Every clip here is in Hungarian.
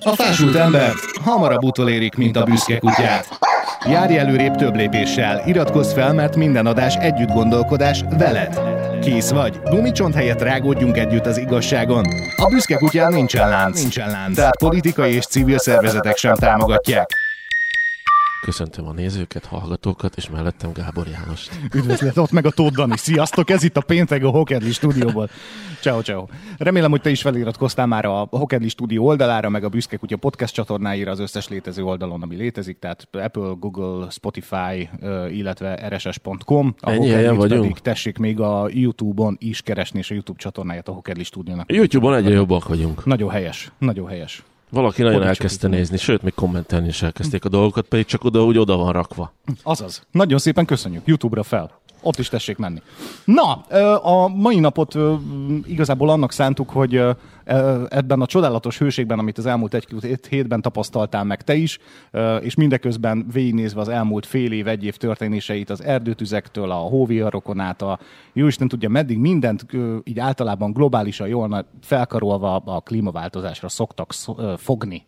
A fásult ember hamarabb utolérik, mint a büszke kutyát. Járj előrébb több lépéssel, iratkozz fel, mert minden adás együtt gondolkodás veled. Kész vagy? Gumicsont helyett rágódjunk együtt az igazságon. A büszke kutyán nincsen lánc, nincsen lánc. Tehát politikai és civil szervezetek sem támogatják. Köszöntöm a nézőket, hallgatókat, és mellettem Gábor János. Üdvözlet, ott meg a Tóth Dani. Sziasztok, ez itt a péntek a Hokedli stúdióból. Ciao, ciao. Remélem, hogy te is feliratkoztál már a Hokedli stúdió oldalára, meg a Büszke Kutya podcast csatornáira az összes létező oldalon, ami létezik, tehát Apple, Google, Spotify, illetve rss.com. A Ennyi helyen vagyunk. Pedig tessék még a YouTube-on is keresni, és a YouTube csatornáját a Hokedli stúdiónak. YouTube-on egyre jobbak vagyunk. Nagyon helyes, nagyon helyes. Valaki nagyon Hogy elkezdte nézni, sőt, még kommentelni is elkezdték a dolgokat, pedig csak oda úgy oda van rakva. Azaz. Nagyon szépen köszönjük. YouTube-ra fel ott is tessék menni. Na, a mai napot igazából annak szántuk, hogy ebben a csodálatos hőségben, amit az elmúlt egy hétben tapasztaltál meg te is, és mindeközben végignézve az elmúlt fél év, egy év történéseit, az erdőtüzektől, a hóviharokon át, a jóisten tudja meddig, mindent így általában globálisan jól felkarolva a klímaváltozásra szoktak fogni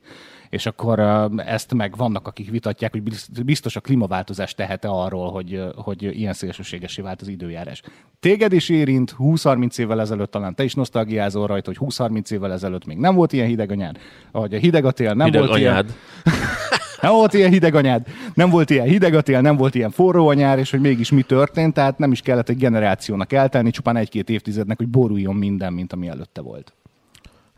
és akkor ezt meg vannak, akik vitatják, hogy biztos a klímaváltozás tehet-e arról, hogy, hogy ilyen szélsőségesé vált az időjárás. Téged is érint, 20-30 évvel ezelőtt talán te is nosztalgiázol rajta, hogy 20-30 évvel ezelőtt még nem volt ilyen hideg anyád, vagy a hideg a tél nem hideg volt anyád. ilyen... nem volt ilyen hideg anyád, nem volt ilyen hideg a tél, nem volt ilyen forró a nyár, és hogy mégis mi történt, tehát nem is kellett egy generációnak eltelni, csupán egy-két évtizednek, hogy boruljon minden, mint ami előtte volt.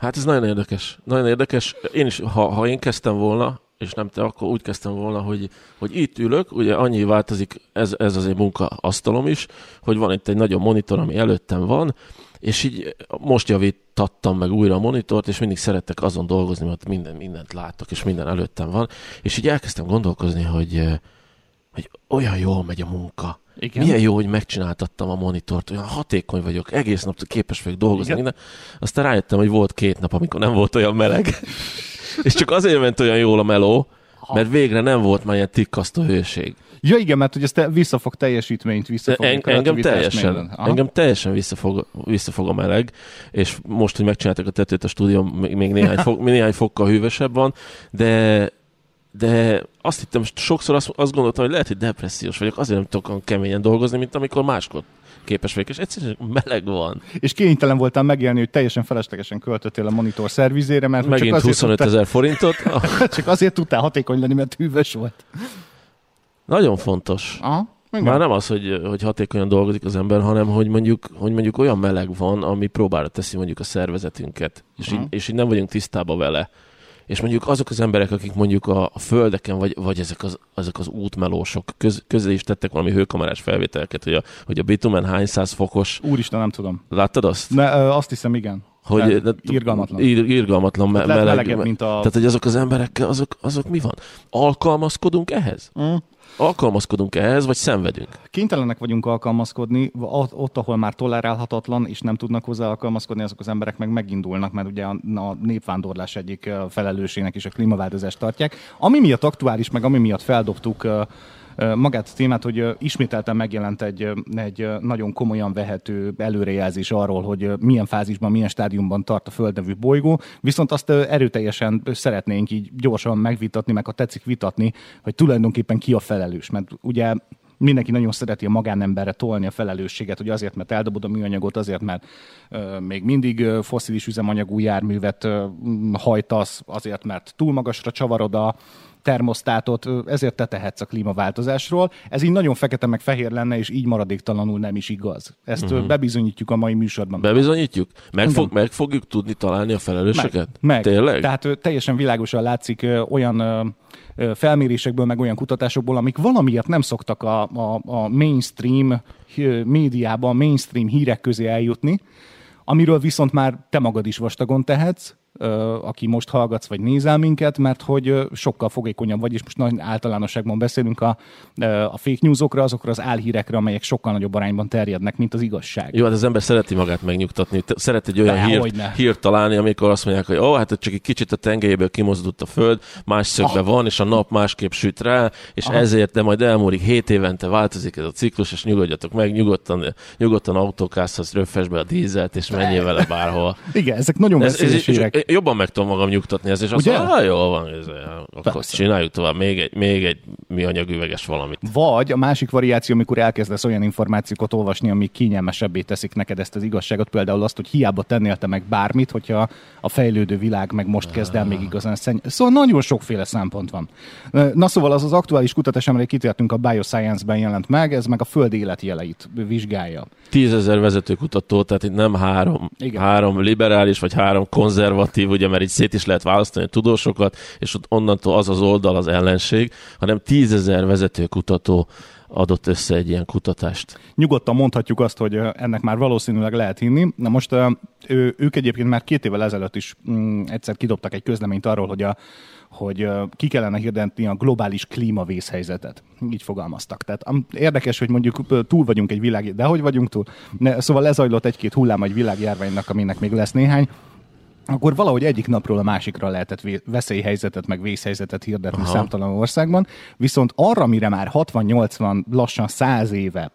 Hát ez nagyon érdekes. Nagyon érdekes. Én is, ha, ha én kezdtem volna, és nem te, akkor úgy kezdtem volna, hogy, hogy itt ülök, ugye annyi változik, ez, ez az én munkaasztalom is, hogy van itt egy nagyon monitor, ami előttem van, és így most javítattam meg újra a monitort, és mindig szerettek azon dolgozni, mert minden, mindent láttok, és minden előttem van, és így elkezdtem gondolkozni, hogy, hogy olyan jól megy a munka, igen. Milyen jó, hogy megcsináltattam a monitort, olyan hatékony vagyok, egész nap képes vagyok dolgozni. Minden. Aztán rájöttem, hogy volt két nap, amikor nem volt olyan meleg. és csak azért ment olyan jól a meló, mert végre nem volt már ilyen tikkasztó hőség. Ja igen, mert hogy ezt visszafog teljesítményt, visszafog en, engem teljesen, engem teljesen visszafog, visszafog a meleg, és most, hogy megcsináltak a tetőt a stúdió, még néhány, fok, néhány fokkal hűvösebb van, de de azt hittem, sokszor azt, azt gondoltam, hogy lehet, hogy depressziós vagyok, azért nem tudok keményen dolgozni, mint amikor máskor képes vagyok, és egyszerűen meleg van. És kénytelen voltam megélni, hogy teljesen feleslegesen költöttél a monitor szervizére, mert Megint csak 25 ezer forintot. csak azért tudtál hatékony lenni, mert hűvös volt. Nagyon fontos. Aha. Igen. Már nem az, hogy, hogy hatékonyan dolgozik az ember, hanem hogy mondjuk, hogy mondjuk olyan meleg van, ami próbára teszi mondjuk a szervezetünket, és, uh-huh. így, és így nem vagyunk tisztában vele és mondjuk azok az emberek, akik mondjuk a, a földeken, vagy, vagy ezek, az, ezek az útmelósok köz, közé is tettek valami hőkamerás felvételket, hogy a, hogy a bitumen hány száz fokos. Úristen, nem tudom. Láttad azt? Ne, ö, azt hiszem, igen. Hogy, de, irgalmatlan. Ir, irgalmatlan me, meleg. melegebb, mint a... Tehát, hogy azok az emberekkel, azok, azok mi van? Alkalmazkodunk ehhez? Mm. Alkalmazkodunk ehhez, vagy szenvedünk? Kénytelenek vagyunk alkalmazkodni, ott, ahol már tolerálhatatlan, és nem tudnak hozzá alkalmazkodni, azok az emberek meg megindulnak, mert ugye a, a népvándorlás egyik felelősének is a klímaváltozást tartják. Ami miatt aktuális, meg ami miatt feldobtuk magát a témát, hogy ismételten megjelent egy, egy nagyon komolyan vehető előrejelzés arról, hogy milyen fázisban, milyen stádiumban tart a Föld nevű bolygó, viszont azt erőteljesen szeretnénk így gyorsan megvitatni, meg ha tetszik vitatni, hogy tulajdonképpen ki a felelős, mert ugye mindenki nagyon szereti a magánemberre tolni a felelősséget, hogy azért, mert eldobod a műanyagot, azért, mert ö, még mindig foszilis üzemanyagú járművet ö, hajtasz, azért, mert túl magasra csavarod a, termosztátot, ezért te tehetsz a klímaváltozásról. Ez így nagyon fekete meg fehér lenne, és így maradéktalanul nem is igaz. Ezt uh-huh. bebizonyítjuk a mai műsorban. Bebizonyítjuk? Meg, fog, meg fogjuk tudni találni a felelősöket? Meg. meg. Tényleg? Tehát teljesen világosan látszik olyan felmérésekből, meg olyan kutatásokból, amik valamiért nem szoktak a, a, a mainstream médiában, mainstream hírek közé eljutni, amiről viszont már te magad is vastagon tehetsz, aki most hallgatsz vagy nézel minket, mert hogy sokkal fogékonyabb vagy, és most nagy általánosságban beszélünk a, a fake newsokra, azokra az álhírekre, amelyek sokkal nagyobb arányban terjednek, mint az igazság. Jó, hát az ember szereti magát megnyugtatni, szeret egy olyan hírt, hírt találni, amikor azt mondják, hogy ó, oh, hát csak egy kicsit a tengelyéből kimozdult a föld, más szögbe van, és a nap másképp süt rá, és Aha. ezért, de majd elmúlik hét évente változik ez a ciklus, és nyugodjatok meg, nyugodtan, nyugodtan autókászhatsz, röffes be a dízelt, és menjél vele bárhol. Igen, ezek nagyon ez, ez, hírek jobban meg tudom magam nyugtatni ezt, és azt mondom, "Á, jól van, ez, akkor Persze. csináljuk tovább, még egy, még egy műanyag üveges valamit. Vagy a másik variáció, amikor elkezdesz olyan információkat olvasni, amik kényelmesebbé teszik neked ezt az igazságot, például azt, hogy hiába tennél te meg bármit, hogyha a fejlődő világ meg most kezd el még igazán szenny. Szóval nagyon sokféle szempont van. Na szóval az az aktuális kutatás, amire kitértünk a Bioscience-ben jelent meg, ez meg a föld életjeleit vizsgálja. Tízezer vezetőkutató, tehát itt nem három, Igen. három liberális, vagy három konzervatív, ugye, mert így szét is lehet választani a tudósokat, és ott onnantól az az oldal az ellenség, hanem tízezer vezetőkutató adott össze egy ilyen kutatást. Nyugodtan mondhatjuk azt, hogy ennek már valószínűleg lehet hinni. Na most ő, ők egyébként már két évvel ezelőtt is mm, egyszer kidobtak egy közleményt arról, hogy, a, hogy ki kellene hirdetni a globális klímavészhelyzetet. Így fogalmaztak. Tehát érdekes, hogy mondjuk túl vagyunk egy világ, de hogy vagyunk túl? Ne, szóval lezajlott egy-két hullám egy világjárványnak, aminek még lesz néhány akkor valahogy egyik napról a másikra lehetett veszélyhelyzetet, meg vészhelyzetet hirdetni Aha. számtalan országban, viszont arra, mire már 60-80, lassan 100 éve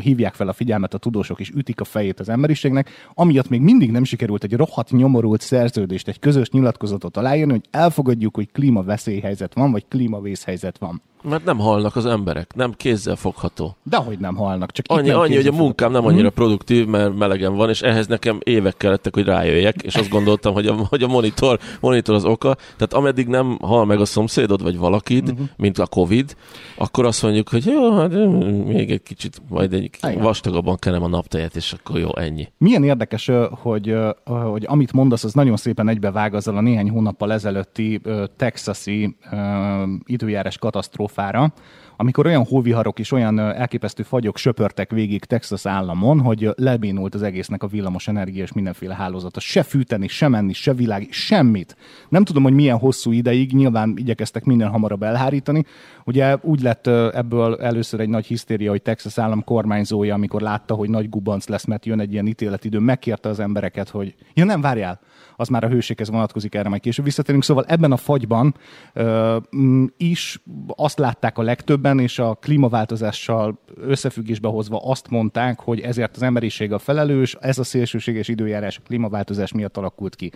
hívják fel a figyelmet a tudósok, és ütik a fejét az emberiségnek, amiatt még mindig nem sikerült egy rohadt nyomorult szerződést, egy közös nyilatkozatot aláírni, hogy elfogadjuk, hogy klímaveszélyhelyzet van, vagy klímavészhelyzet van. Mert nem halnak az emberek, nem kézzel fogható. Dehogy nem halnak, csak Annyi, nem annyi hogy a munkám nem annyira produktív, mert melegen van, és ehhez nekem évek kellettek, hogy rájöjjek, és azt gondoltam, hogy a, hogy a monitor, monitor az oka. Tehát ameddig nem hal meg a szomszédod, vagy valakid, uh-huh. mint a Covid, akkor azt mondjuk, hogy jó, hát még egy kicsit, majd egy Igen. vastagabban kenem a naptejet, és akkor jó, ennyi. Milyen érdekes, hogy, hogy amit mondasz, az nagyon szépen egybevág azzal a néhány hónappal ezelőtti texasi időjárás katasztrófára, amikor olyan hóviharok és olyan elképesztő fagyok söpörtek végig Texas államon, hogy lebénult az egésznek a villamos energia és mindenféle hálózata. Se fűteni, se menni, se világ, semmit. Nem tudom, hogy milyen hosszú ideig, nyilván igyekeztek minden hamarabb elhárítani. Ugye úgy lett ebből először egy nagy hisztéria, hogy Texas állam kormányzója, amikor látta, hogy nagy gubanc lesz, mert jön egy ilyen ítéletidő, megkérte az embereket, hogy ja nem, várjál, az már a hőséghez vonatkozik, erre majd később visszatérünk. Szóval ebben a fagyban ö, is azt látták a legtöbben, és a klímaváltozással összefüggésbe hozva azt mondták, hogy ezért az emberiség a felelős, ez a szélsőséges időjárás a klímaváltozás miatt alakult ki.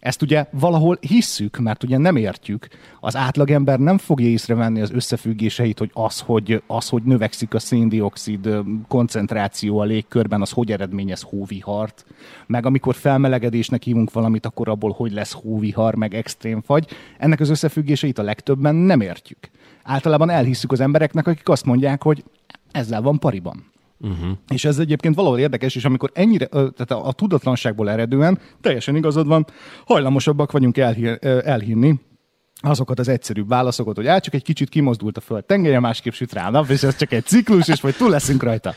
Ezt ugye valahol hisszük, mert ugye nem értjük. Az átlagember nem fogja észrevenni az összefüggéseit, hogy az, hogy, az, hogy növekszik a széndiokszid koncentráció a légkörben, az hogy eredményez hóvihart. Meg amikor felmelegedésnek hívunk valamit, akkor abból hogy lesz hóvihar, meg extrém fagy. Ennek az összefüggéseit a legtöbben nem értjük. Általában elhisszük az embereknek, akik azt mondják, hogy ezzel van pariban. Uh-huh. És ez egyébként valahol érdekes, és amikor ennyire, tehát a, a tudatlanságból eredően teljesen igazad van, hajlamosabbak vagyunk elhi, ö, elhinni azokat az egyszerűbb válaszokat, hogy át csak egy kicsit kimozdult a föld tengelye, másképp süt rá a nap, és ez csak egy ciklus, és majd túl leszünk rajta.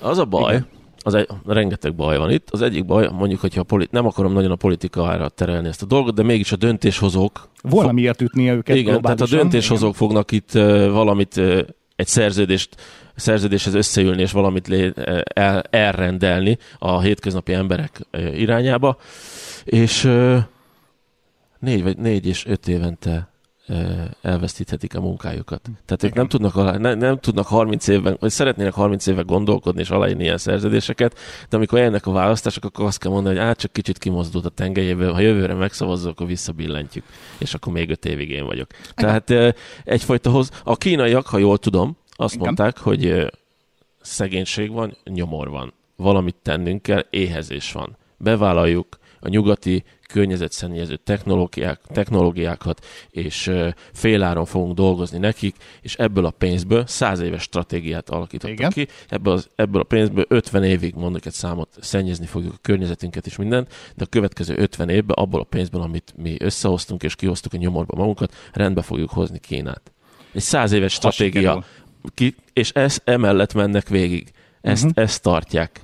Az a baj, Igen. Az egy, rengeteg baj van itt. Az egyik baj, mondjuk, hogyha a politi- nem akarom nagyon a politikára terelni ezt a dolgot, de mégis a döntéshozók Volna miért ütnie őket Igen, tehát a döntéshozók fognak itt uh, valamit, uh, egy szerződést, szerződéshez összeülni, és valamit lé, uh, el, elrendelni a hétköznapi emberek uh, irányába, és uh, négy, vagy négy és öt évente elvesztíthetik a munkájukat. Tehát ők nem tudnak, alá, ne, nem tudnak 30 évben, vagy szeretnének 30 éve gondolkodni és aláírni ilyen szerződéseket, de amikor jönnek a választások, akkor azt kell mondani, hogy át csak kicsit kimozdult a tengelyéből, ha jövőre megszavazzuk, akkor visszabillentjük, és akkor még öt évig én vagyok. Tehát egyfajta hoz... A kínaiak, ha jól tudom, azt Igen. mondták, hogy szegénység van, nyomor van. Valamit tennünk kell, éhezés van. Bevállaljuk a nyugati környezetszennyező technológiák, technológiákat, és féláron fogunk dolgozni nekik, és ebből a pénzből száz éves stratégiát alakítottak Igen. ki, ebből, az, ebből a pénzből 50 évig, mondok egy számot, szennyezni fogjuk a környezetünket és mindent, de a következő 50 évben abból a pénzből, amit mi összehoztunk és kihoztuk a nyomorba magunkat, rendbe fogjuk hozni Kínát. Egy száz éves stratégia, ki, és ez emellett mennek végig. Ezt, uh-huh. ezt tartják.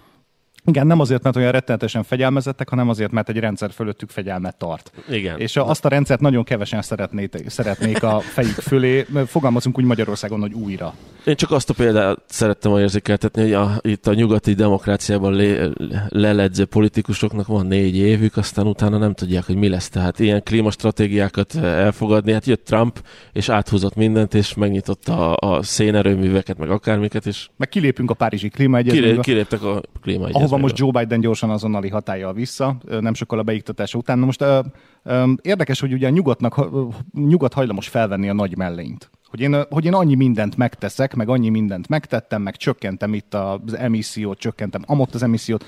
Igen, nem azért, mert olyan rettenetesen fegyelmezettek, hanem azért, mert egy rendszer fölöttük fegyelmet tart. Igen. És a- azt a rendszert nagyon kevesen szeretnék, szeretnék a fejük fölé. Fogalmazunk úgy Magyarországon, hogy újra. Én csak azt a példát szerettem érzékeltetni, hogy a, itt a nyugati demokráciában lé, leledző politikusoknak van négy évük, aztán utána nem tudják, hogy mi lesz. Tehát ilyen klímastratégiákat elfogadni. Hát jött Trump, és áthúzott mindent, és megnyitotta a, a szénerőműveket, meg akármiket, és Meg kilépünk a Párizsi kilé, klímaegyezményből. kiléptek a ahova ahova most Joe Biden gyorsan azonnali hatállal vissza, nem sokkal a beiktatása után. Na most ö, ö, érdekes, hogy ugye a nyugatnak, nyugat hajlamos felvenni a nagy mellényt. Hogy én, hogy én annyi mindent megteszek, meg annyi mindent megtettem, meg csökkentem itt az emissziót, csökkentem amott az emissziót,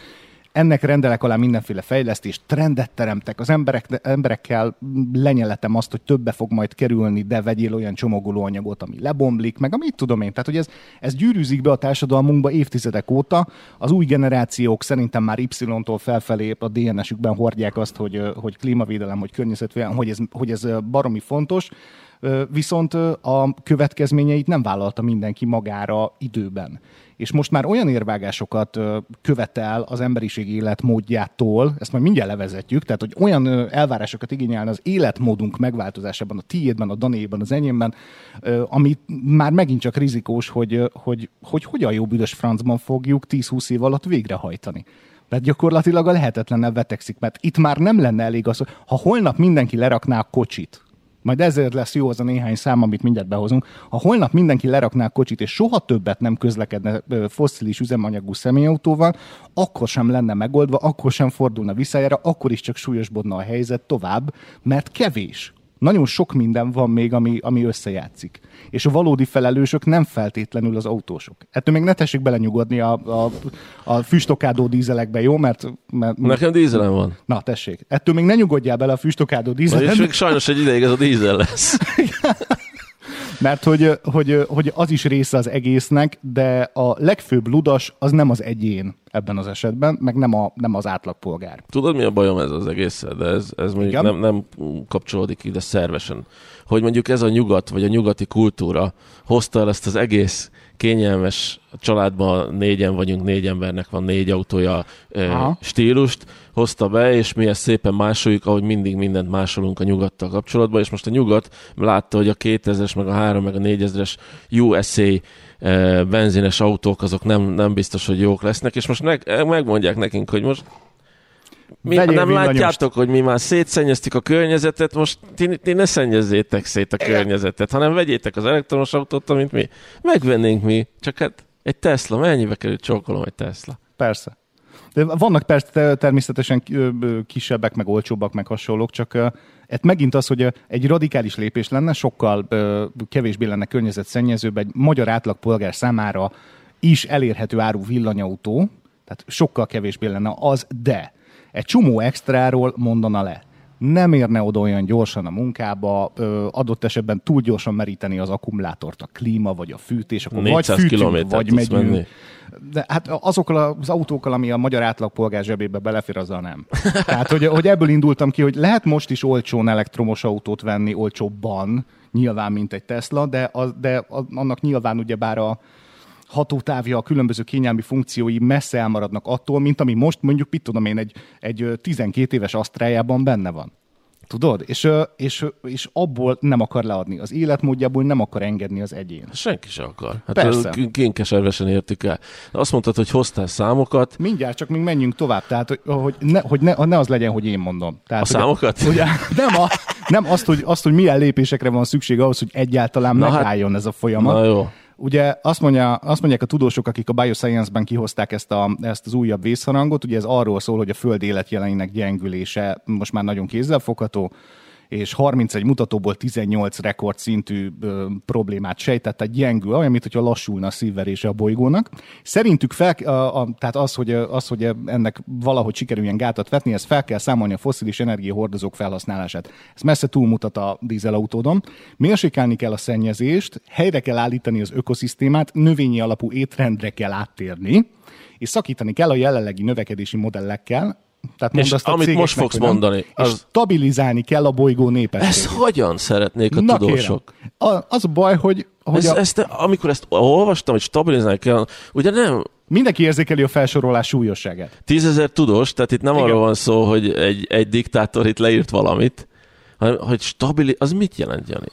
ennek rendelek alá mindenféle fejlesztést, trendet teremtek, az emberek, emberekkel lenyeletem azt, hogy többe fog majd kerülni, de vegyél olyan csomagolóanyagot, ami lebomlik, meg amit tudom én. Tehát, hogy ez, ez gyűrűzik be a társadalmunkba évtizedek óta. Az új generációk szerintem már Y-tól felfelé a DNS-ükben hordják azt, hogy, hogy klímavédelem, hogy környezetvédelem, hogy ez, hogy ez baromi fontos viszont a következményeit nem vállalta mindenki magára időben és most már olyan érvágásokat követel az emberiség életmódjától, ezt majd mindjárt levezetjük, tehát hogy olyan elvárásokat igényelne az életmódunk megváltozásában, a tiédben, a danéban, az enyémben, ami már megint csak rizikós, hogy, hogy, hogy hogyan jó büdös francban fogjuk 10-20 év alatt végrehajtani. Tehát gyakorlatilag a lehetetlennel vetekszik, mert itt már nem lenne elég az, hogy ha holnap mindenki lerakná a kocsit, majd ezért lesz jó az a néhány szám, amit mindjárt behozunk. Ha holnap mindenki lerakná a kocsit, és soha többet nem közlekedne fosszilis üzemanyagú személyautóval, akkor sem lenne megoldva, akkor sem fordulna visszájára, akkor is csak súlyosbodna a helyzet tovább, mert kevés nagyon sok minden van még, ami, ami összejátszik. És a valódi felelősök nem feltétlenül az autósok. Ettől még ne tessék belenyugodni a, a, a füstokádó dízelekbe, jó? Mert, mert, Nekem dízelem van. Na, tessék. Ettől még ne nyugodjál bele a füstokádó dízelekbe. És még sajnos egy ideig ez a dízel lesz. Mert hogy, hogy, hogy az is része az egésznek, de a legfőbb ludas az nem az egyén ebben az esetben, meg nem, a, nem az átlagpolgár. Tudod, mi a bajom ez az egész, de ez, ez mondjuk nem, nem kapcsolódik ide szervesen. Hogy mondjuk ez a nyugat, vagy a nyugati kultúra hozta el ezt az egész kényelmes családban négyen vagyunk, négy embernek van négy autója Aha. stílust, hozta be, és mi ezt szépen másoljuk, ahogy mindig mindent másolunk a nyugattal kapcsolatban, és most a nyugat látta, hogy a 2000-es, meg a 3, meg a 4000-es USA benzines autók, azok nem, nem biztos, hogy jók lesznek, és most meg, megmondják nekünk, hogy most mi, nem villanyost. látjátok, hogy mi már szétszennyeztük a környezetet, most ti, ti ne szennyezzétek szét a környezetet, hanem vegyétek az elektromos autót, amit mi megvennénk mi. Csak hát egy Tesla, mennyibe kerül csókolom egy Tesla? Persze. De vannak persze természetesen kisebbek, meg olcsóbbak, meg hasonlók, csak ez megint az, hogy egy radikális lépés lenne, sokkal kevésbé lenne környezetszennyezőbb egy magyar átlagpolgár számára is elérhető áru villanyautó, tehát sokkal kevésbé lenne az, de egy csomó extráról mondana le. Nem érne oda olyan gyorsan a munkába, ö, adott esetben túl gyorsan meríteni az akkumulátort, a klíma vagy a fűtés, akkor vagy fűtünk, vagy megyünk. Menni. De hát azokkal az autókkal, ami a magyar átlagpolgár zsebébe belefér, azzal nem. Tehát, hogy, hogy ebből indultam ki, hogy lehet most is olcsón elektromos autót venni, olcsóbban, nyilván, mint egy Tesla, de, a, de annak nyilván ugyebár a, hatótávja, a különböző kényelmi funkciói messze elmaradnak attól, mint ami most mondjuk, mit tudom én, egy, egy 12 éves asztrájában benne van. Tudod? És, és, és abból nem akar leadni. Az életmódjából nem akar engedni az egyén. Senki sem akar. Hát Persze. Kénkeservesen értük el. Azt mondtad, hogy hoztál számokat. Mindjárt, csak még menjünk tovább. Tehát, hogy, hogy, ne, hogy ne, ne az legyen, hogy én mondom. Tehát, a hogy, számokat? Hogy, nem, a, nem azt, hogy, azt, hogy milyen lépésekre van szükség ahhoz, hogy egyáltalán Na hát- megálljon hát, ez a folyamat. Na jó. Ugye azt, mondja, azt mondják a tudósok, akik a Bioscience-ben kihozták ezt, a, ezt az újabb vészharangot, ugye ez arról szól, hogy a föld életjeleinek gyengülése most már nagyon kézzelfogható, és 31 mutatóból 18 rekordszintű ö, problémát sejtett, tehát gyengül, olyan, mint hogyha lassulna a szívverése a bolygónak. Szerintük fel, a, a, tehát az hogy, az, hogy ennek valahogy sikerüljen gátat vetni, ez fel kell számolni a foszilis energiahordozók felhasználását. Ez messze túlmutat a dízelautódon. Mérsékelni kell a szennyezést, helyre kell állítani az ökoszisztémát, növényi alapú étrendre kell áttérni, és szakítani kell a jelenlegi növekedési modellekkel, tehát és azt amit most fogsz nem, mondani. Az... És stabilizálni kell a bolygó népességét. Ezt hogyan szeretnék a Na, tudósok? A, az a baj, hogy... hogy ez, a... ezt, amikor ezt olvastam, hogy stabilizálni kell, ugye nem... Mindenki érzékeli a felsorolás súlyosságát. Tízezer tudós, tehát itt nem Igen. arról van szó, hogy egy, egy diktátor itt leírt valamit, hanem hogy stabili... Az mit jelent, Jani?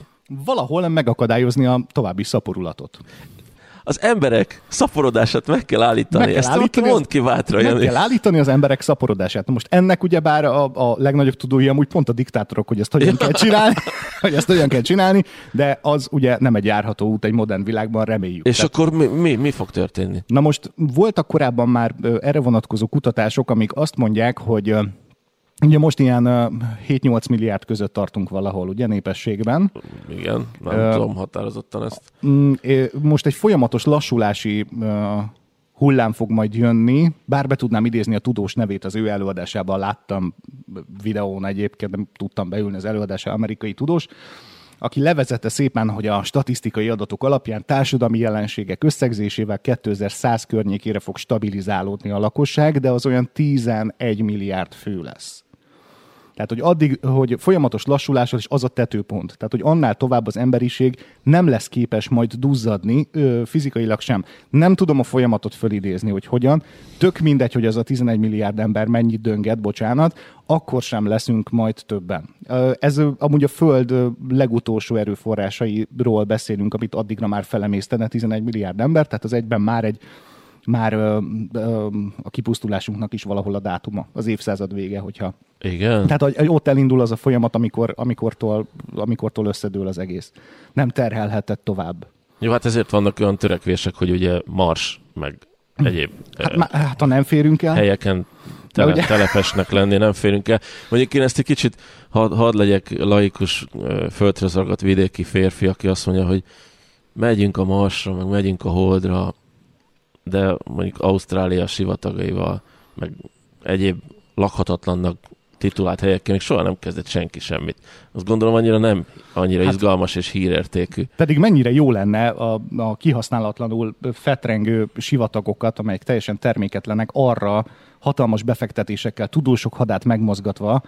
Valahol megakadályozni a további szaporulatot. Az emberek szaporodását meg kell állítani. Meg kell Ezt állítani, mondd ki bátra, Meg kell állítani az emberek szaporodását. Na most ennek ugyebár a, a legnagyobb tudói amúgy pont a diktátorok, hogy ezt hogyan kell csinálni, hogy ezt hogyan kell csinálni, de az ugye nem egy járható út egy modern világban, reméljük. És Tehát- akkor mi, mi, mi fog történni? Na most voltak korábban már erre vonatkozó kutatások, amik azt mondják, hogy ugye most ilyen ö, 7-8 milliárd között tartunk valahol, ugye népességben. Igen, nem Ö, tudom határozottan ezt. Mm, Most egy folyamatos lassulási ö, hullám fog majd jönni, bár be tudnám idézni a tudós nevét az ő előadásában, láttam videón egyébként, nem tudtam beülni az előadása, amerikai tudós, aki levezette szépen, hogy a statisztikai adatok alapján társadalmi jelenségek összegzésével 2100 környékére fog stabilizálódni a lakosság, de az olyan 11 milliárd fő lesz. Tehát, hogy addig, hogy folyamatos lassulással, és az a tetőpont. Tehát, hogy annál tovább az emberiség nem lesz képes majd duzzadni, ö, fizikailag sem. Nem tudom a folyamatot fölidézni, hogy hogyan. Tök mindegy, hogy az a 11 milliárd ember mennyit dönget, bocsánat, akkor sem leszünk majd többen. Ez amúgy a Föld legutolsó erőforrásairól beszélünk, amit addigra már felemésztene 11 milliárd ember, tehát az egyben már egy már ö, ö, a kipusztulásunknak is valahol a dátuma, az évszázad vége, hogyha Igen? tehát hogy hogy ott elindul az a folyamat, amikor, amikortól, amikortól összedől az egész. Nem terhelhetett tovább. Jó, hát ezért vannak olyan törekvések, hogy ugye Mars, meg egyéb Hát, má, hát ha nem férünk el, helyeken tele, ugye? telepesnek lenni, nem férünk el. Mondjuk én ezt egy kicsit, hadd had legyek laikus, földre szagadt vidéki férfi, aki azt mondja, hogy megyünk a Marsra, meg megyünk a Holdra, de mondjuk Ausztrália sivatagaival, meg egyéb lakhatatlannak titulált helyekkel még soha nem kezdett senki semmit. Azt gondolom annyira nem annyira hát, izgalmas és hírértékű. pedig mennyire jó lenne a, a kihasználatlanul fetrengő sivatagokat, amelyek teljesen terméketlenek, arra hatalmas befektetésekkel, tudósok hadát megmozgatva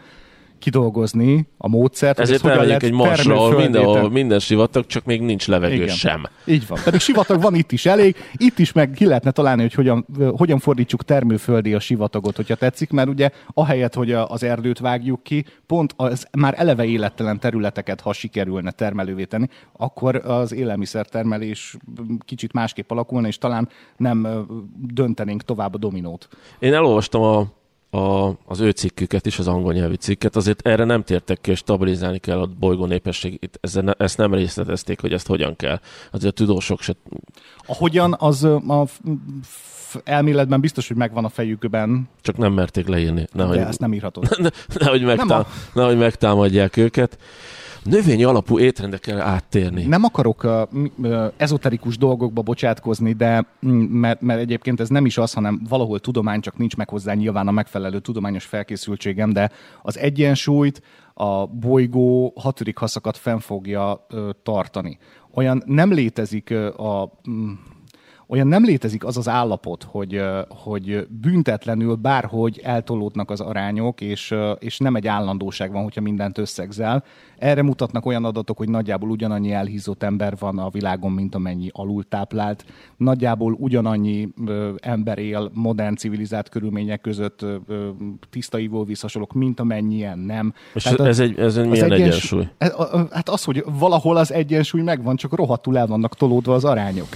kidolgozni a módszert. Ezért hogyan elmegyünk egy marsra, ahol termőföldé minden, sivatag, csak még nincs levegő Igen. sem. Így van. Pedig sivatag van itt is elég. Itt is meg ki lehetne találni, hogy hogyan, hogyan fordítsuk termőföldi a sivatagot, hogyha tetszik, mert ugye ahelyett, hogy az erdőt vágjuk ki, pont az már eleve élettelen területeket, ha sikerülne termelővé tenni, akkor az élelmiszertermelés kicsit másképp alakulna, és talán nem döntenénk tovább a dominót. Én elolvastam a, a, az ő cikküket is, az angol nyelvű cikket, azért erre nem tértek ki, hogy stabilizálni kell a bolygó népességét. Ezzel ne, ezt nem részletezték, hogy ezt hogyan kell. Azért a tudósok se... Ahogyan az ö, a elméletben biztos, hogy megvan a fejükben, Csak nem merték leírni. Nehogy, de ezt nem írhatod. nehogy, megtám, Nem nehogy megtámadják őket. Növényi alapú étrendre kell áttérni. Nem akarok uh, ezoterikus dolgokba bocsátkozni, de mm, mert, mert egyébként ez nem is az, hanem valahol tudomány, csak nincs meg hozzá nyilván a megfelelő tudományos felkészültségem, de az egyensúlyt a bolygó hatodik haszakat fenn fogja uh, tartani. Olyan nem létezik uh, a... Olyan nem létezik az az állapot, hogy, hogy büntetlenül bárhogy eltolódnak az arányok, és, és nem egy állandóság van, hogyha mindent összegzel. Erre mutatnak olyan adatok, hogy nagyjából ugyanannyi elhízott ember van a világon, mint amennyi alultáplált. Nagyjából ugyanannyi ember él modern civilizált körülmények között tiszta ivóvíz hasonlók, mint amennyien nem. És Tehát ez egy, ez egy milyen egyens- egyensúly? A- a- Hát az, hogy valahol az egyensúly megvan, csak rohadtul el vannak tolódva az arányok.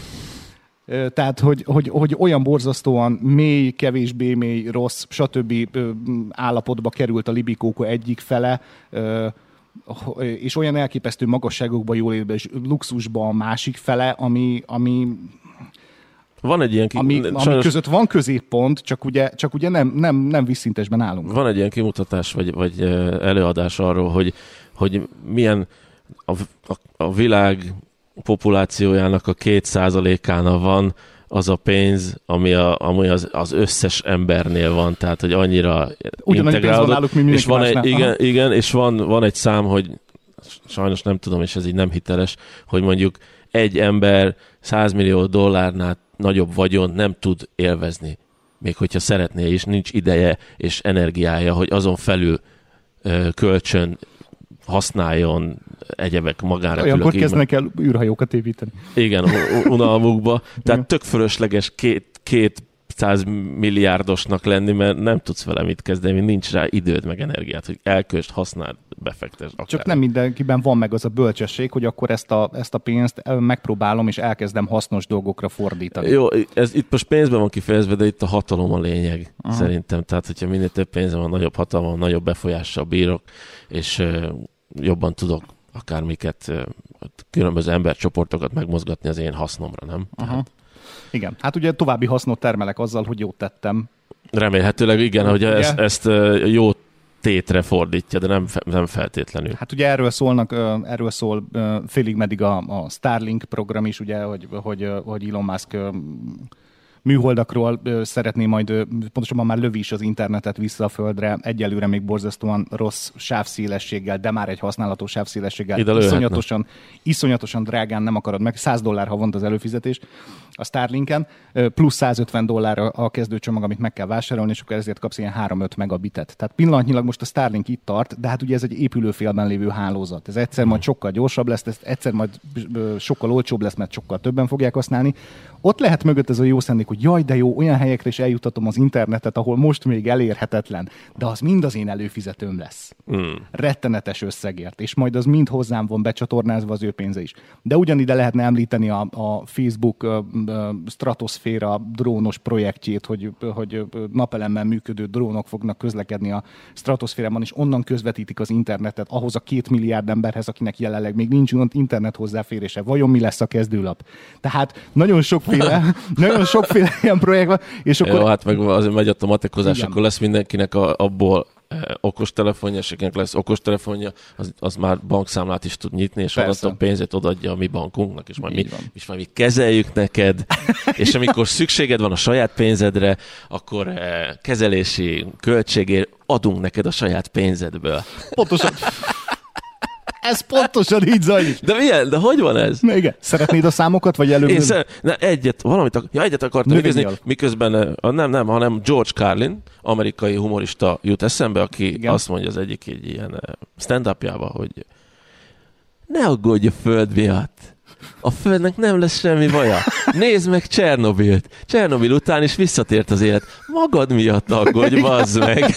Tehát, hogy, hogy, hogy olyan borzasztóan mély, kevésbé mély, rossz, stb. állapotba került a libikóko egyik fele, és olyan elképesztő magasságokba, jólétbe és luxusba a másik fele, ami, ami, Van egy ilyen, ki, ami, ami sajnos között van középpont, csak ugye, csak ugye nem, nem, nem vízszintesben állunk. van egy ilyen kimutatás, vagy, vagy előadás arról, hogy, hogy milyen a, a, a világ populációjának a két százalékánál van az a pénz, ami, a, ami az, az összes embernél van, tehát hogy annyira Ugyanannyi pénz van náluk, mint és van egy, másnál. igen, igen, és van, van egy szám, hogy sajnos nem tudom, és ez így nem hiteles, hogy mondjuk egy ember 100 millió dollárnál nagyobb vagyon nem tud élvezni. Még hogyha szeretné, és nincs ideje és energiája, hogy azon felül kölcsön használjon egyebek magára. Olyankor kezdenek el űrhajókat építeni. igen, unalmukba. Tehát tök fölösleges két, két 100 milliárdosnak lenni, mert nem tudsz vele mit kezdeni, nincs rá időd meg energiát, hogy elköst, használd, befektes. Akár. Csak nem mindenkiben van meg az a bölcsesség, hogy akkor ezt a, ezt a pénzt megpróbálom, és elkezdem hasznos dolgokra fordítani. Jó, ez itt most pénzben van kifejezve, de itt a hatalom a lényeg, Aha. szerintem. Tehát, hogyha minél több pénzem van, nagyobb hatalom, nagyobb befolyással bírok, és jobban tudok akármiket, különböző embercsoportokat megmozgatni az én hasznomra, nem? Aha. Tehát, igen, hát ugye további hasznot termelek azzal, hogy jót tettem. Remélhetőleg igen, hogy ezt, ezt jó tétre fordítja, de nem, nem feltétlenül. Hát ugye erről szólnak, erről szól félig meddig a, a Starlink program is, ugye, hogy, hogy, hogy Elon Musk műholdakról szeretné majd, pontosabban már lövi is az internetet vissza a földre, egyelőre még borzasztóan rossz sávszélességgel, de már egy használható sávszélességgel. Iszonyatosan, iszonyatosan drágán nem akarod meg, 100 dollár havonta az előfizetés a Starlinken, plusz 150 dollár a kezdőcsomag, amit meg kell vásárolni, és akkor ezért kapsz ilyen 3-5 megabitet. Tehát pillanatnyilag most a Starlink itt tart, de hát ugye ez egy épülőfélben lévő hálózat. Ez egyszer majd sokkal gyorsabb lesz, ez egyszer majd sokkal olcsóbb lesz, mert sokkal többen fogják használni. Ott lehet mögött ez a jó szándék, hogy jaj, de jó, olyan helyekre is eljutatom az internetet, ahol most még elérhetetlen, de az mind az én előfizetőm lesz. Mm. Rettenetes összegért, és majd az mind hozzám van becsatornázva az ő pénze is. De ugyanide lehetne említeni a, a Facebook stratoszféra drónos projektjét, hogy, hogy napelemmel működő drónok fognak közlekedni a stratoszférában, és onnan közvetítik az internetet ahhoz a két milliárd emberhez, akinek jelenleg még nincs internet hozzáférése. Vajon mi lesz a kezdőlap? Tehát nagyon sokféle, nagyon sokféle ilyen projekt van. És akkor... Jó, hát meg azért megy a matekozás, akkor lesz mindenkinek a, abból okostelefonja, és akinek lesz okostelefonja, az, az már bankszámlát is tud nyitni, és a pénzét odaadja a mi bankunknak, és majd, mi, és majd mi kezeljük neked, és amikor szükséged van a saját pénzedre, akkor kezelési költségért adunk neked a saját pénzedből. Pontosan. Ez pontosan így zajlik. De milyen? De hogy van ez? Na igen. Szeretnéd a számokat, vagy előbb? Én ne, egyet, valamit, ak- ja, egyet akartam nézni, miközben, nem, nem, hanem George Carlin, amerikai humorista jut eszembe, aki igen. azt mondja az egyik egy ilyen stand hogy ne aggódj a föld miatt. A Földnek nem lesz semmi baja. Nézd meg Csernobilt. Csernobil után is visszatért az élet. Magad miatt aggódj, bazd meg.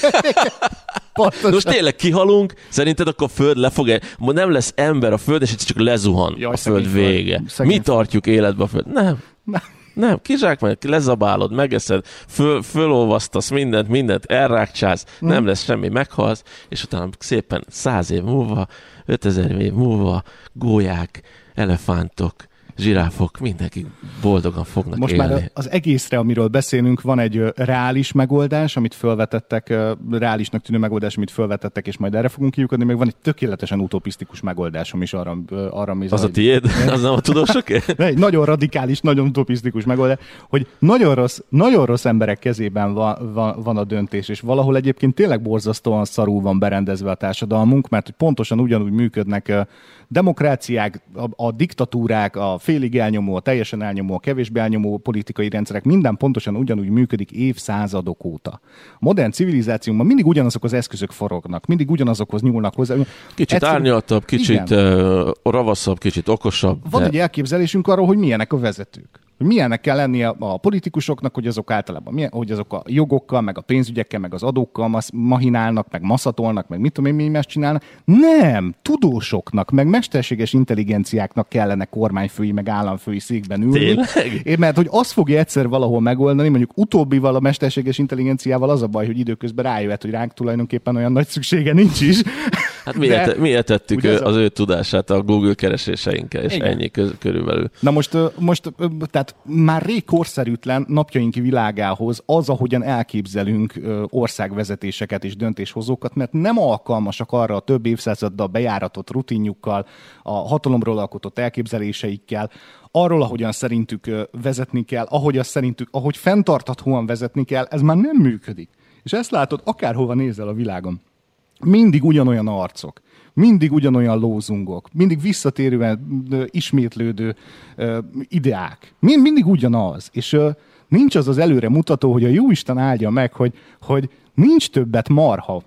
Pontosan. Most tényleg kihalunk, szerinted akkor a Föld le fog Nem lesz ember a Föld, és itt csak lezuhan Jaj, a Föld vége. Mi tartjuk életbe a Föld? Nem. Nem. Nem, kizsákmányod, lezabálod, megeszed, föl, fölolvasztasz mindent, mindent, elrákcsász, mm. nem lesz semmi, meghalsz, és utána szépen száz év múlva, ötezer év múlva gólyák, elefántok, zsiráfok, mindenki boldogan fognak Most élni. már az egészre, amiről beszélünk, van egy reális megoldás, amit felvetettek, reálisnak tűnő megoldás, amit felvetettek, és majd erre fogunk kiukadni, meg van egy tökéletesen utopisztikus megoldásom is arra, arra mi Az a tiéd? az nem a tudósoké? egy nagyon radikális, nagyon utopisztikus megoldás, hogy nagyon rossz, nagyon rossz emberek kezében van, van, van a döntés, és valahol egyébként tényleg borzasztóan szarul van berendezve a társadalmunk, mert pontosan ugyanúgy működnek demokráciák, a, a diktatúrák, a félig elnyomó, a teljesen elnyomó, a kevésbé elnyomó politikai rendszerek, minden pontosan ugyanúgy működik évszázadok óta. A modern civilizációban mindig ugyanazok az eszközök forognak, mindig ugyanazokhoz nyúlnak hozzá. Kicsit Egyszer... árnyaltabb, kicsit uh, ravaszabb, kicsit okosabb. Van de... egy elképzelésünk arról, hogy milyenek a vezetők hogy milyennek kell lennie a politikusoknak, hogy azok általában, milyen, hogy azok a jogokkal, meg a pénzügyekkel, meg az adókkal masz, mahinálnak, meg maszatolnak, meg mit tudom én, mi más csinálnak. Nem! Tudósoknak, meg mesterséges intelligenciáknak kellene kormányfői, meg államfői székben ülni. Tényleg? É, mert hogy azt fogja egyszer valahol megoldani, mondjuk utóbbival a mesterséges intelligenciával az a baj, hogy időközben rájöhet, hogy ránk tulajdonképpen olyan nagy szüksége nincs is. Hát miért, miért tettük az, az ő tudását a Google kereséseinkkel, és Igen. ennyi körülbelül. Na most, most tehát tehát már rég korszerűtlen napjaink világához az, ahogyan elképzelünk országvezetéseket és döntéshozókat, mert nem alkalmasak arra a több évszázaddal bejáratott rutinjukkal, a hatalomról alkotott elképzeléseikkel, arról, ahogyan szerintük vezetni kell, ahogy azt szerintük, ahogy fenntarthatóan vezetni kell, ez már nem működik. És ezt látod, akárhova nézel a világon. Mindig ugyanolyan arcok mindig ugyanolyan lózungok, mindig visszatérően ismétlődő ideák. Mind, mindig ugyanaz. És nincs az az előre mutató, hogy a Jóisten áldja meg, hogy, hogy nincs többet marha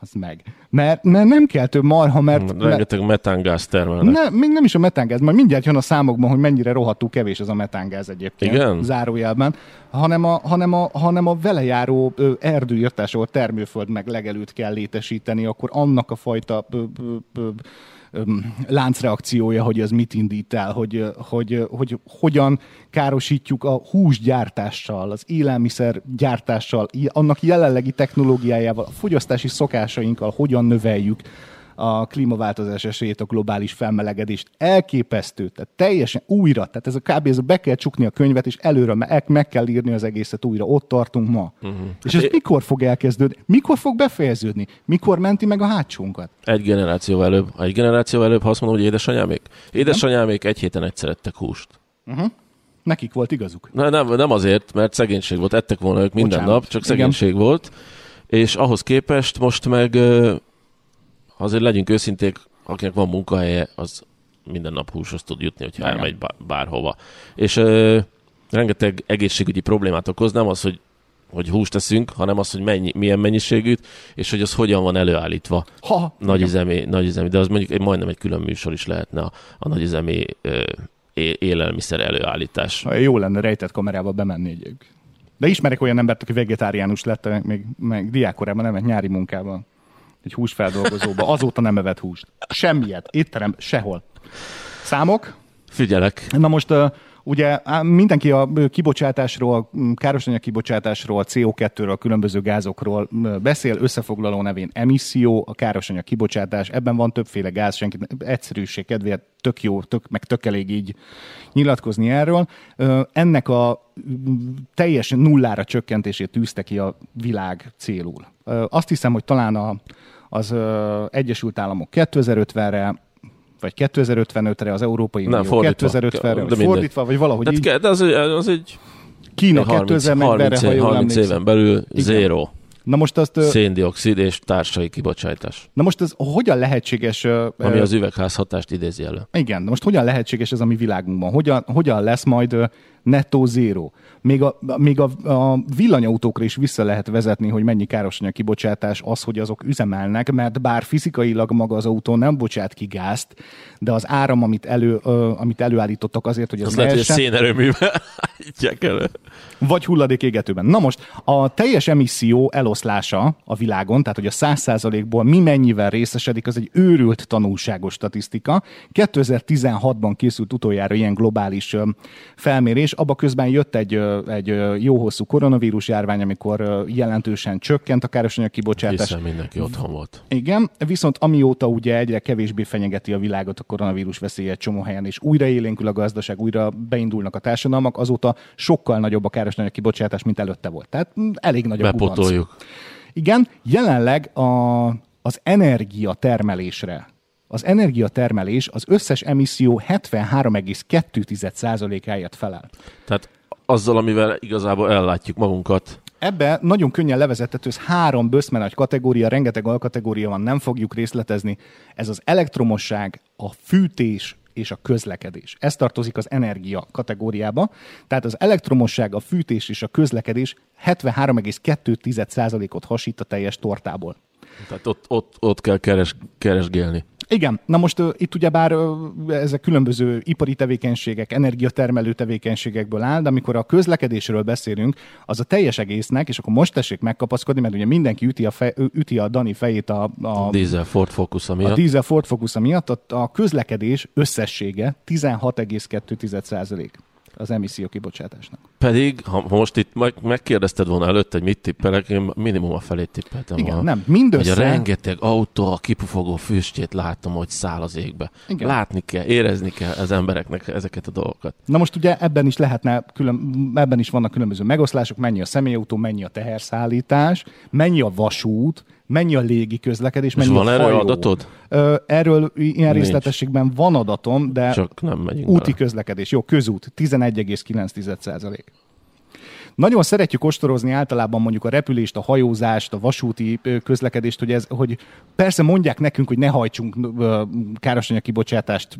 az meg. Mert, mert nem kell több marha, mert... mert Rengeteg metángáz termelnek. ne, még nem is a metángáz, majd mindjárt jön a számokban, hogy mennyire rohadtul kevés ez a metángáz egyébként. Igen? Zárójelben. Hanem a, hanem a, hanem a velejáró erdőírtás, ahol termőföld meg legelőt kell létesíteni, akkor annak a fajta ö, ö, ö, láncreakciója, hogy ez mit indít el, hogy, hogy, hogy hogyan károsítjuk a húsgyártással, az élelmiszer gyártással, annak jelenlegi technológiájával, a fogyasztási szokásainkkal, hogyan növeljük a klímaváltozás esélyét, a globális felmelegedést. Elképesztő, tehát teljesen újra, tehát ez a kb. Ez a be kell csukni a könyvet, és előre meg, meg kell írni az egészet újra. Ott tartunk ma. Uh-huh. És ez mikor fog elkezdődni? Mikor fog befejeződni? Mikor menti meg a hátsónkat? Egy generáció előbb. Egy generáció előbb, ha azt mondom, hogy édesanyámék. Édesanyámék egy héten egyszer ettek húst. Nekik volt igazuk. Na, nem, nem azért, mert szegénység volt, ettek volna ők minden Bocsánat. nap, csak Igen. szegénység volt. És ahhoz képest most meg azért legyünk őszinték, akinek van munkahelye, az minden nap húshoz tud jutni, hogyha Igen. elmegy bá- bárhova. És ö, rengeteg egészségügyi problémát okoz, nem az, hogy hogy húst teszünk, hanem az, hogy mennyi, milyen mennyiségűt, és hogy az hogyan van előállítva. Ha, Nagyüzemi, nagyüzemi, de az mondjuk egy, majdnem egy külön műsor is lehetne a, a nagyüzemi ö, élelmiszer előállítás. Ha jó lenne rejtett kamerába bemenni egyébként. De ismerek olyan embert, aki vegetáriánus lett, meg, meg diákkorában nem, nyári munkában. Egy húsfeldolgozóba. Azóta nem evett húst. Semmiet. Étterem, sehol. Számok? Figyelek, Na most uh, ugye mindenki a kibocsátásról, károsanyag kibocsátásról, CO2-ről, különböző gázokról beszél, összefoglaló nevén emisszió, a károsanyag kibocsátás, ebben van többféle gáz, senki egyszerűség kedvéért tök jó, tök, meg tök elég így nyilatkozni erről. Ennek a teljes nullára csökkentését tűzte ki a világ célul. Azt hiszem, hogy talán a, az Egyesült Államok 2050-re, vagy 2055-re, az Európai Unió fordítva. 2050-re, De fordítva, vagy valahogy Tehát így. ke- de az, az egy Kína 30, 2040-re, 30, ha jól 30 emlékszem. éven belül zero Na most azt, széndiokszid és társai kibocsátás, na most ez hogyan lehetséges? ami az üvegházhatást idézi elő. Igen, de most hogyan lehetséges ez a mi világunkban? Hogyan, hogyan lesz majd nettó zéro? Még, a, még a, a villanyautókra is vissza lehet vezetni, hogy mennyi károsanyag kibocsátás az, hogy azok üzemelnek, mert bár fizikailag maga az autó nem bocsát ki gázt, de az áram, amit, elő, ö, amit előállítottak azért, hogy ez Az lehet, hogy szénerőművel állítják elő. vagy hulladék égetőben. Na most, a teljes emisszió eloszlása a világon, tehát hogy a 100%-ból mi mennyivel részesedik, az egy őrült tanulságos statisztika. 2016-ban készült utoljára ilyen globális ö, felmérés, abba közben jött egy, egy jó hosszú koronavírus járvány, amikor jelentősen csökkent a károsanyag kibocsátás. Hiszen mindenki otthon volt. Igen, viszont amióta ugye egyre kevésbé fenyegeti a világot a koronavírus veszélye csomó helyen, és újra élénkül a gazdaság, újra beindulnak a társadalmak, azóta sokkal nagyobb a károsanyag kibocsátás, mint előtte volt. Tehát mm, elég nagy a. Bepotoljuk. Igen, jelenleg a, az energia termelésre, az energiatermelés az összes emisszió 73,2%-áért felel. Tehát azzal, amivel igazából ellátjuk magunkat, Ebbe nagyon könnyen levezethető, ez három böszmenagy kategória, rengeteg alkategória van, nem fogjuk részletezni. Ez az elektromosság, a fűtés és a közlekedés. Ez tartozik az energia kategóriába. Tehát az elektromosság, a fűtés és a közlekedés 73,2%-ot hasít a teljes tortából. tehát ott, ott, ott kell keres, keresgélni. Igen, na most uh, itt ugyebár uh, ezek különböző ipari tevékenységek, energiatermelő tevékenységekből áll, de amikor a közlekedésről beszélünk, az a teljes egésznek, és akkor most tessék megkapaszkodni, mert ugye mindenki üti a, fej, üti a Dani fejét a, a, Diesel Ford Focus a miatt. dízel Ford Focus miatt, a, a közlekedés összessége 16,2% az emisszió kibocsátásnak. Pedig, ha most itt meg, megkérdezted volna előtte, hogy mit tippelek, én minimum a felét tippeltem Igen, volna. nem, mindössze- Hogy a rengeteg autó, a kipufogó füstjét látom, hogy száll az égbe. Igen. Látni kell, érezni kell az embereknek ezeket a dolgokat. Na most ugye ebben is lehetne, külön, ebben is vannak különböző megoszlások, mennyi a személyautó, mennyi a teherszállítás, mennyi a vasút, mennyi a légi közlekedés, És mennyi van a erről hajó. adatod? Ö, erről ilyen Nincs. részletességben van adatom, de Csak nem megyünk úti bele. közlekedés, jó, közút, 11,9%. Nagyon szeretjük ostorozni általában mondjuk a repülést, a hajózást, a vasúti közlekedést, hogy, ez, hogy persze mondják nekünk, hogy ne hajtsunk károsanyag kibocsátást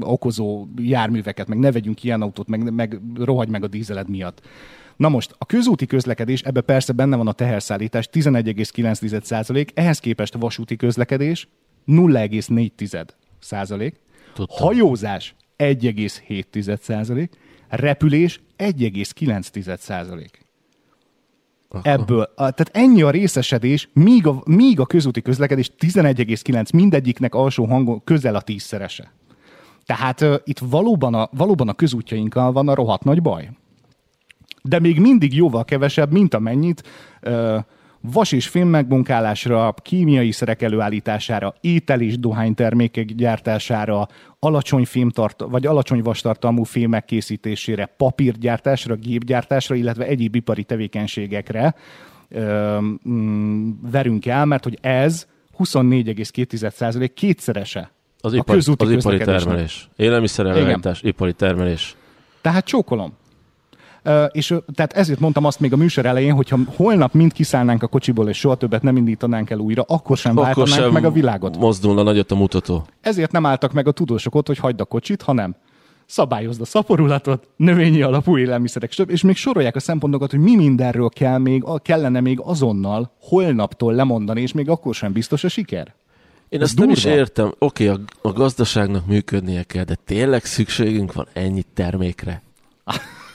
okozó járműveket, meg ne vegyünk ilyen autót, meg, meg rohagy meg a dízeled miatt. Na most, a közúti közlekedés, ebbe persze benne van a teherszállítás, 11,9%, ehhez képest vasúti közlekedés 0,4%, Tudtam. hajózás 1,7%, repülés 1,9%. Ebből, a, tehát ennyi a részesedés, míg a, míg a közúti közlekedés 11,9 mindegyiknek alsó hangon közel a tízszerese. Tehát uh, itt valóban a, valóban a közútjainkkal van a rohadt nagy baj. De még mindig jóval kevesebb, mint amennyit vas és fém megmunkálásra, kémiai szerek előállítására, étel és dohánytermékek gyártására, alacsony fémtart, vagy alacsony vastartalmú fémek készítésére, papírgyártásra, gépgyártásra, illetve egyéb ipari tevékenységekre ö, mm, verünk el, mert hogy ez 24,2% kétszerese Az, a ipari, közúti az ipari termelés. Élelmiszerelőállítás, ipari termelés. Tehát csókolom. És tehát ezért mondtam azt még a műsor elején, hogyha holnap mind kiszállnánk a kocsiból, és soha többet nem indítanánk el újra, akkor sem Akkor váltanánk sem meg a világot. mozdulna nagyot a mutató. Ezért nem álltak meg a tudósok ott, hogy hagyd a kocsit, hanem szabályozd a szaporulatot, növényi alapú élelmiszerek, stb. és még sorolják a szempontokat, hogy mi mindenről kell még, kellene még azonnal, holnaptól lemondani, és még akkor sem biztos a siker. Én Ez ezt nem is értem. Oké, a, a gazdaságnak működnie kell, de tényleg szükségünk van ennyi termékre?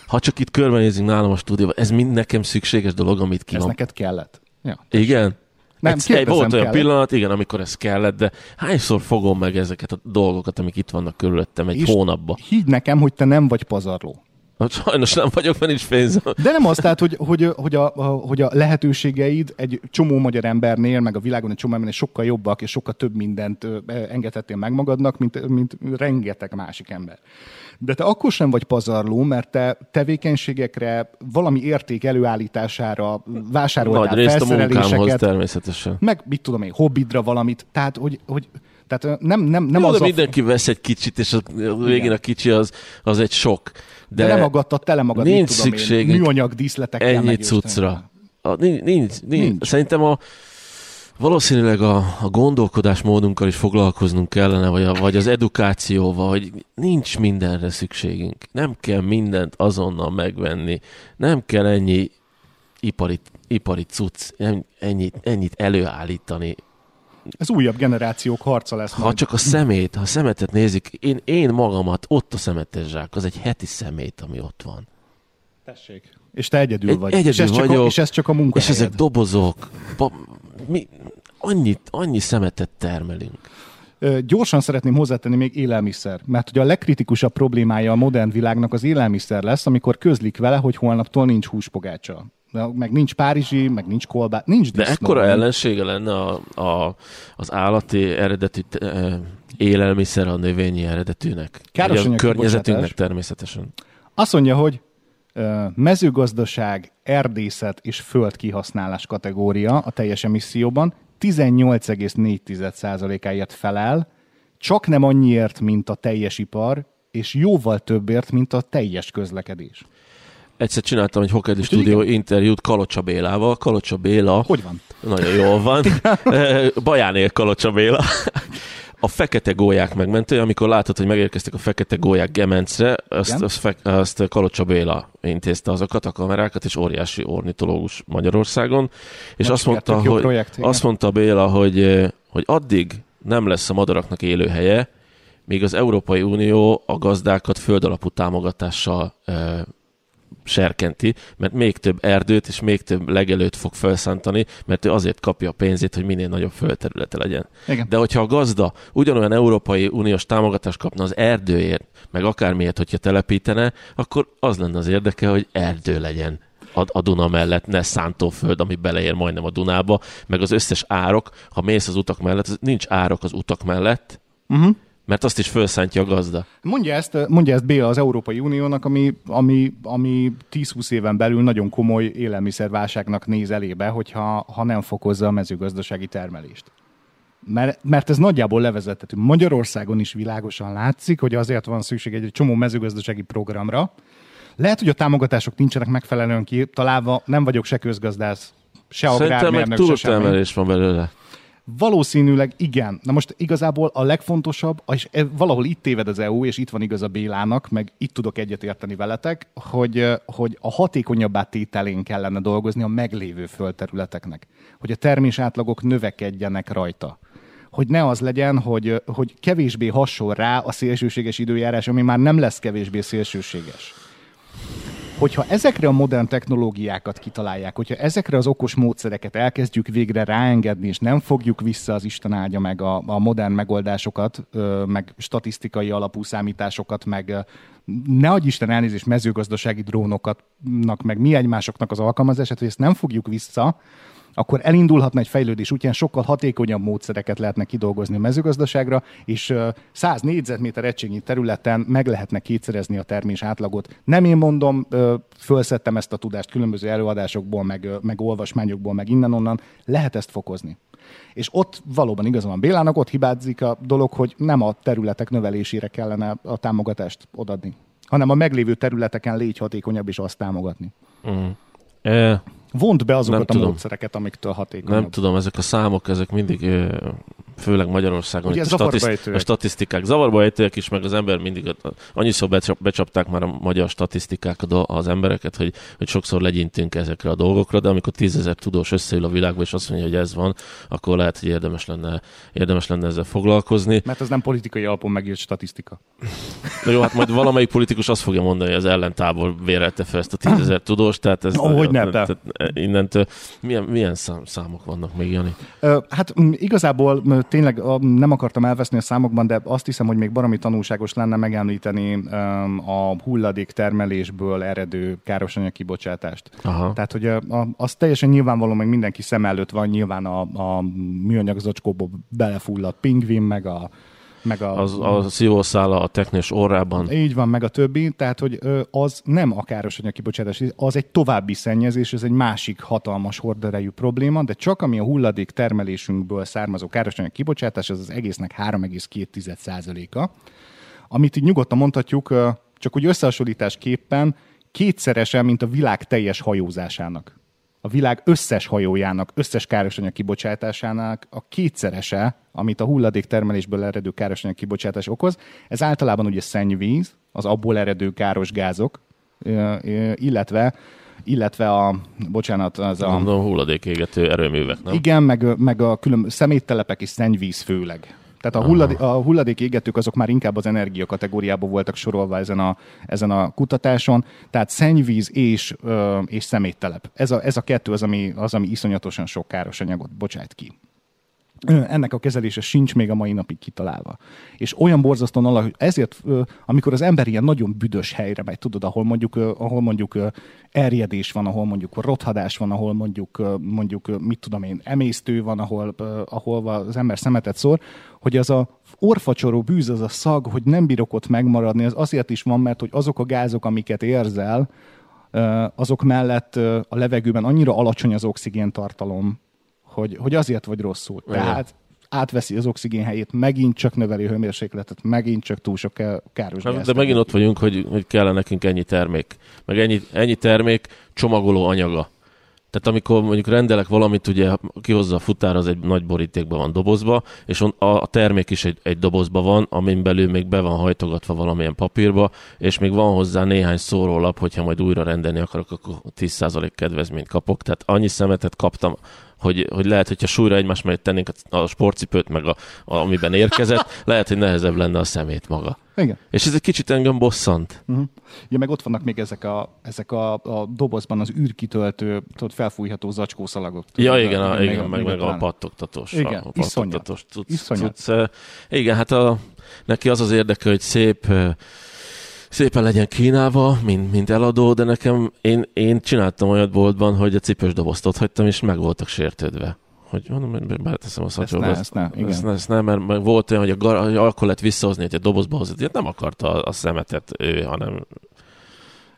Ha csak itt körbenézünk nálam a stúdióban, ez mind nekem szükséges dolog, amit ki Ez neked kellett. Ja. Igen? Nem, Egyszer- kérdezem, Volt olyan kellett. pillanat, igen, amikor ez kellett, de hányszor fogom meg ezeket a dolgokat, amik itt vannak körülöttem egy És hónapban? Higgy nekem, hogy te nem vagy pazarló. Hát Sajnos nem vagyok, mert nincs pénzem. De nem az, tehát, hogy, hogy, hogy, a, hogy a lehetőségeid egy csomó magyar embernél, meg a világon egy csomó embernél sokkal jobbak, és sokkal több mindent engedhettél meg magadnak, mint, mint rengeteg másik ember. De te akkor sem vagy pazarló, mert te tevékenységekre, valami érték előállítására vásároltál Nagy felszereléseket, természetesen. meg mit tudom én, hobbidra valamit. Tehát, hogy, hogy tehát nem, nem, nem Jó, az de a, mindenki vesz egy kicsit, és a végén a kicsi az, az egy sok. de, De, nem aggadtad tele magad, nincs mit tudom én, műanyag díszletekkel ennyi cuccra. A, nincs, nincs, nincs. Nincs. Szerintem a, valószínűleg a, a gondolkodásmódunkkal is foglalkoznunk kellene, vagy, a, vagy az edukációval, hogy nincs mindenre szükségünk. Nem kell mindent azonnal megvenni. Nem kell ennyi ipari, ipari cucc, ennyit, ennyit előállítani. Ez újabb generációk harca lesz. Ha majd. csak a szemét, ha a szemetet nézik, én, én magamat, ott a szemetes zsák, az egy heti szemét, ami ott van. Tessék. És te egyedül Egy- vagy. egyedül és ez Csak a, vagyok, és ez csak a munka. És ezek dobozok, ba, mi, annyit, annyi szemetet termelünk. Gyorsan szeretném hozzátenni még élelmiszer, mert ugye a legkritikusabb problémája a modern világnak az élelmiszer lesz, amikor közlik vele, hogy holnaptól nincs húspogácsa. De Meg nincs párizsi, meg nincs kolbá, nincs De disznó. ekkora ellensége lenne a, a, az állati eredetű eh, élelmiszer a növényi eredetűnek. Káros a környezetünknek kibocsátás. természetesen. Azt mondja, hogy mezőgazdaság, erdészet és földkihasználás kategória a teljes emisszióban 18,4%-áért felel, csak nem annyiért, mint a teljes ipar, és jóval többért, mint a teljes közlekedés. Egyszer csináltam egy Hokedi stúdió interjút Kalocsa Bélával. Kalocsa Béla Hogy van? Nagyon jól van. Baján él Kalocsa Béla. A fekete gólyák megmentő, amikor látod, hogy megérkeztek a fekete gólyák Gemencre, azt, Igen. azt, fe- azt Kalocsa Béla intézte azokat a kamerákat, és óriási ornitológus Magyarországon. És Nagy azt mondta, hogy, projekt, igen. azt mondta Béla, hogy, hogy addig nem lesz a madaraknak élőhelye, míg az Európai Unió a gazdákat földalapú támogatással serkenti, mert még több erdőt és még több legelőt fog felszántani, mert ő azért kapja a pénzét, hogy minél nagyobb földterülete legyen. Igen. De hogyha a gazda ugyanolyan Európai Uniós támogatást kapna az erdőért, meg akármiért, hogyha telepítene, akkor az lenne az érdeke, hogy erdő legyen a, a Duna mellett, ne szántóföld, ami beleér majdnem a Dunába, meg az összes árok, ha mész az utak mellett, nincs árok az utak mellett, Uh-huh. Mert azt is felszántja a gazda. Mondja ezt, mondja ezt Béla az Európai Uniónak, ami, ami, ami 10-20 éven belül nagyon komoly élelmiszerválságnak néz elébe, hogyha ha nem fokozza a mezőgazdasági termelést. Mert, mert ez nagyjából levezethető. Magyarországon is világosan látszik, hogy azért van szükség egy csomó mezőgazdasági programra. Lehet, hogy a támogatások nincsenek megfelelően kitalálva, nem vagyok se közgazdász, se Szerintem agrármérnök, se semmi. túltermelés van belőle. Valószínűleg igen. Na most igazából a legfontosabb, és e- valahol itt téved az EU, és itt van igaz a Bélának, meg itt tudok egyetérteni veletek, hogy, hogy a hatékonyabb tételén kellene dolgozni a meglévő földterületeknek. Hogy a termés átlagok növekedjenek rajta hogy ne az legyen, hogy, hogy kevésbé hasonl rá a szélsőséges időjárás, ami már nem lesz kevésbé szélsőséges hogyha ezekre a modern technológiákat kitalálják, hogyha ezekre az okos módszereket elkezdjük végre ráengedni, és nem fogjuk vissza az Isten áldja meg a, a modern megoldásokat, meg statisztikai alapú számításokat, meg ne adj Isten elnézést mezőgazdasági drónokat, meg mi egymásoknak az alkalmazását, hogy ezt nem fogjuk vissza, akkor elindulhatna egy fejlődés útján, sokkal hatékonyabb módszereket lehetne kidolgozni a mezőgazdaságra, és 100 négyzetméter egységnyi területen meg lehetne kétszerezni a termés átlagot. Nem én mondom, fölszedtem ezt a tudást különböző előadásokból, meg, meg olvasmányokból, meg innen-onnan, lehet ezt fokozni. És ott valóban igazán van Bélának, ott hibázik a dolog, hogy nem a területek növelésére kellene a támogatást odadni, hanem a meglévő területeken légy hatékonyabb, és azt támogatni. Mm. Vont be azokat nem a tudom. módszereket, amiktől hatékonyabb. Nem tudom, ezek a számok, ezek mindig főleg Magyarországon Ugye, a, statiszt- a statisztikák zavarba ejtőek is, meg az ember mindig annyiszor becsapták már a magyar statisztikákat az embereket, hogy, hogy sokszor legyintünk ezekre a dolgokra, de amikor tízezer tudós összeül a világba, és azt mondja, hogy ez van, akkor lehet, hogy érdemes lenne, érdemes lenne ezzel foglalkozni. Mert az nem politikai alapon megírt statisztika. Na jó, hát majd valamelyik politikus azt fogja mondani, hogy az ellentából vérelte fel ezt a tízezer tudós, tehát ez... Oh, hogy nem, tehát innentől milyen, milyen szám, számok vannak még, Jani? Hát igazából tényleg nem akartam elveszni a számokban, de azt hiszem, hogy még baromi tanulságos lenne megemlíteni a hulladék termelésből eredő károsanyag kibocsátást. Aha. Tehát, hogy az teljesen nyilvánvaló, meg mindenki szem előtt van nyilván a, a műanyag zacskóból belefulladt pingvin, meg a meg a, az, a szívószála a teknés orrában. Így van, meg a többi, tehát hogy az nem a károsanyag kibocsátás, az egy további szennyezés, ez egy másik hatalmas horderejű probléma, de csak ami a hulladék termelésünkből származó károsanyag kibocsátás, az az egésznek 3,2%-a. Amit így nyugodtan mondhatjuk, csak úgy összehasonlításképpen kétszeresen, mint a világ teljes hajózásának a világ összes hajójának, összes károsanyag kibocsátásának a kétszerese, amit a hulladék termelésből eredő károsanyag kibocsátás okoz. Ez általában ugye szennyvíz, az abból eredő káros gázok, illetve illetve a, bocsánat, az a... a hulladékégető erőművek, nem? Igen, meg, meg a külön szeméttelepek és szennyvíz főleg. Tehát a, hulladék, a hulladék égetők azok már inkább az energia kategóriába voltak sorolva ezen a, ezen a kutatáson. Tehát szennyvíz és, ö, és szeméttelep. Ez a, ez a kettő az ami, az, ami iszonyatosan sok káros anyagot bocsát ki ennek a kezelése sincs még a mai napig kitalálva. És olyan borzasztóan alak, ezért, amikor az ember ilyen nagyon büdös helyre megy, tudod, ahol mondjuk, ahol mondjuk erjedés van, ahol mondjuk rothadás van, ahol mondjuk, mondjuk mit tudom én, emésztő van, ahol, ahol az ember szemetet szór, hogy az a orfacsoró bűz, az a szag, hogy nem bírok ott megmaradni, az azért is van, mert hogy azok a gázok, amiket érzel, azok mellett a levegőben annyira alacsony az oxigén tartalom, hogy, hogy azért vagy rosszul. Igen. Tehát átveszi az oxigén helyét, megint csak növeli a hőmérsékletet, megint csak túl sok káros. De megint ott vagyunk, hogy, hogy kellene nekünk ennyi termék. Meg ennyi, ennyi termék csomagoló anyaga. Tehát amikor mondjuk rendelek valamit, ugye kihozza a futár, az egy nagy borítékban van dobozba, és a termék is egy, egy dobozba van, amin belül még be van hajtogatva valamilyen papírba, és még van hozzá néhány szórólap, hogyha majd újra rendelni akarok, akkor 10% kedvezményt kapok. Tehát annyi szemetet kaptam hogy, hogy lehet, hogyha súlyra egymás mellett tennénk a sportcipőt, meg a, a, amiben érkezett, lehet, hogy nehezebb lenne a szemét maga. Igen. És ez egy kicsit engem bosszant. Uh-huh. Ja, meg ott vannak még ezek a, ezek a, a dobozban az űrkitöltő, tudod, felfújható zacskószalagok. Tudod, ja, igen, a, igen, meg, meg a pattogtatós. Igen, a, a iszonyat. Cucc, iszonyat. Cucc, igen, hát a, neki az az érdeke, hogy szép szépen legyen kínálva, mint, mint eladó, de nekem én, én csináltam olyat boltban, hogy a cipős dobozt ott hagytam, és meg voltak sértődve hogy mondom, hogy beleteszem a szatyorba. Ezt, ezt, ne, ezt, ne, ezt ne, mert, mert volt olyan, hogy, a gar, hogy akkor lett visszahozni, hogy a dobozba hozott, nem akarta a, a szemetet ő, hanem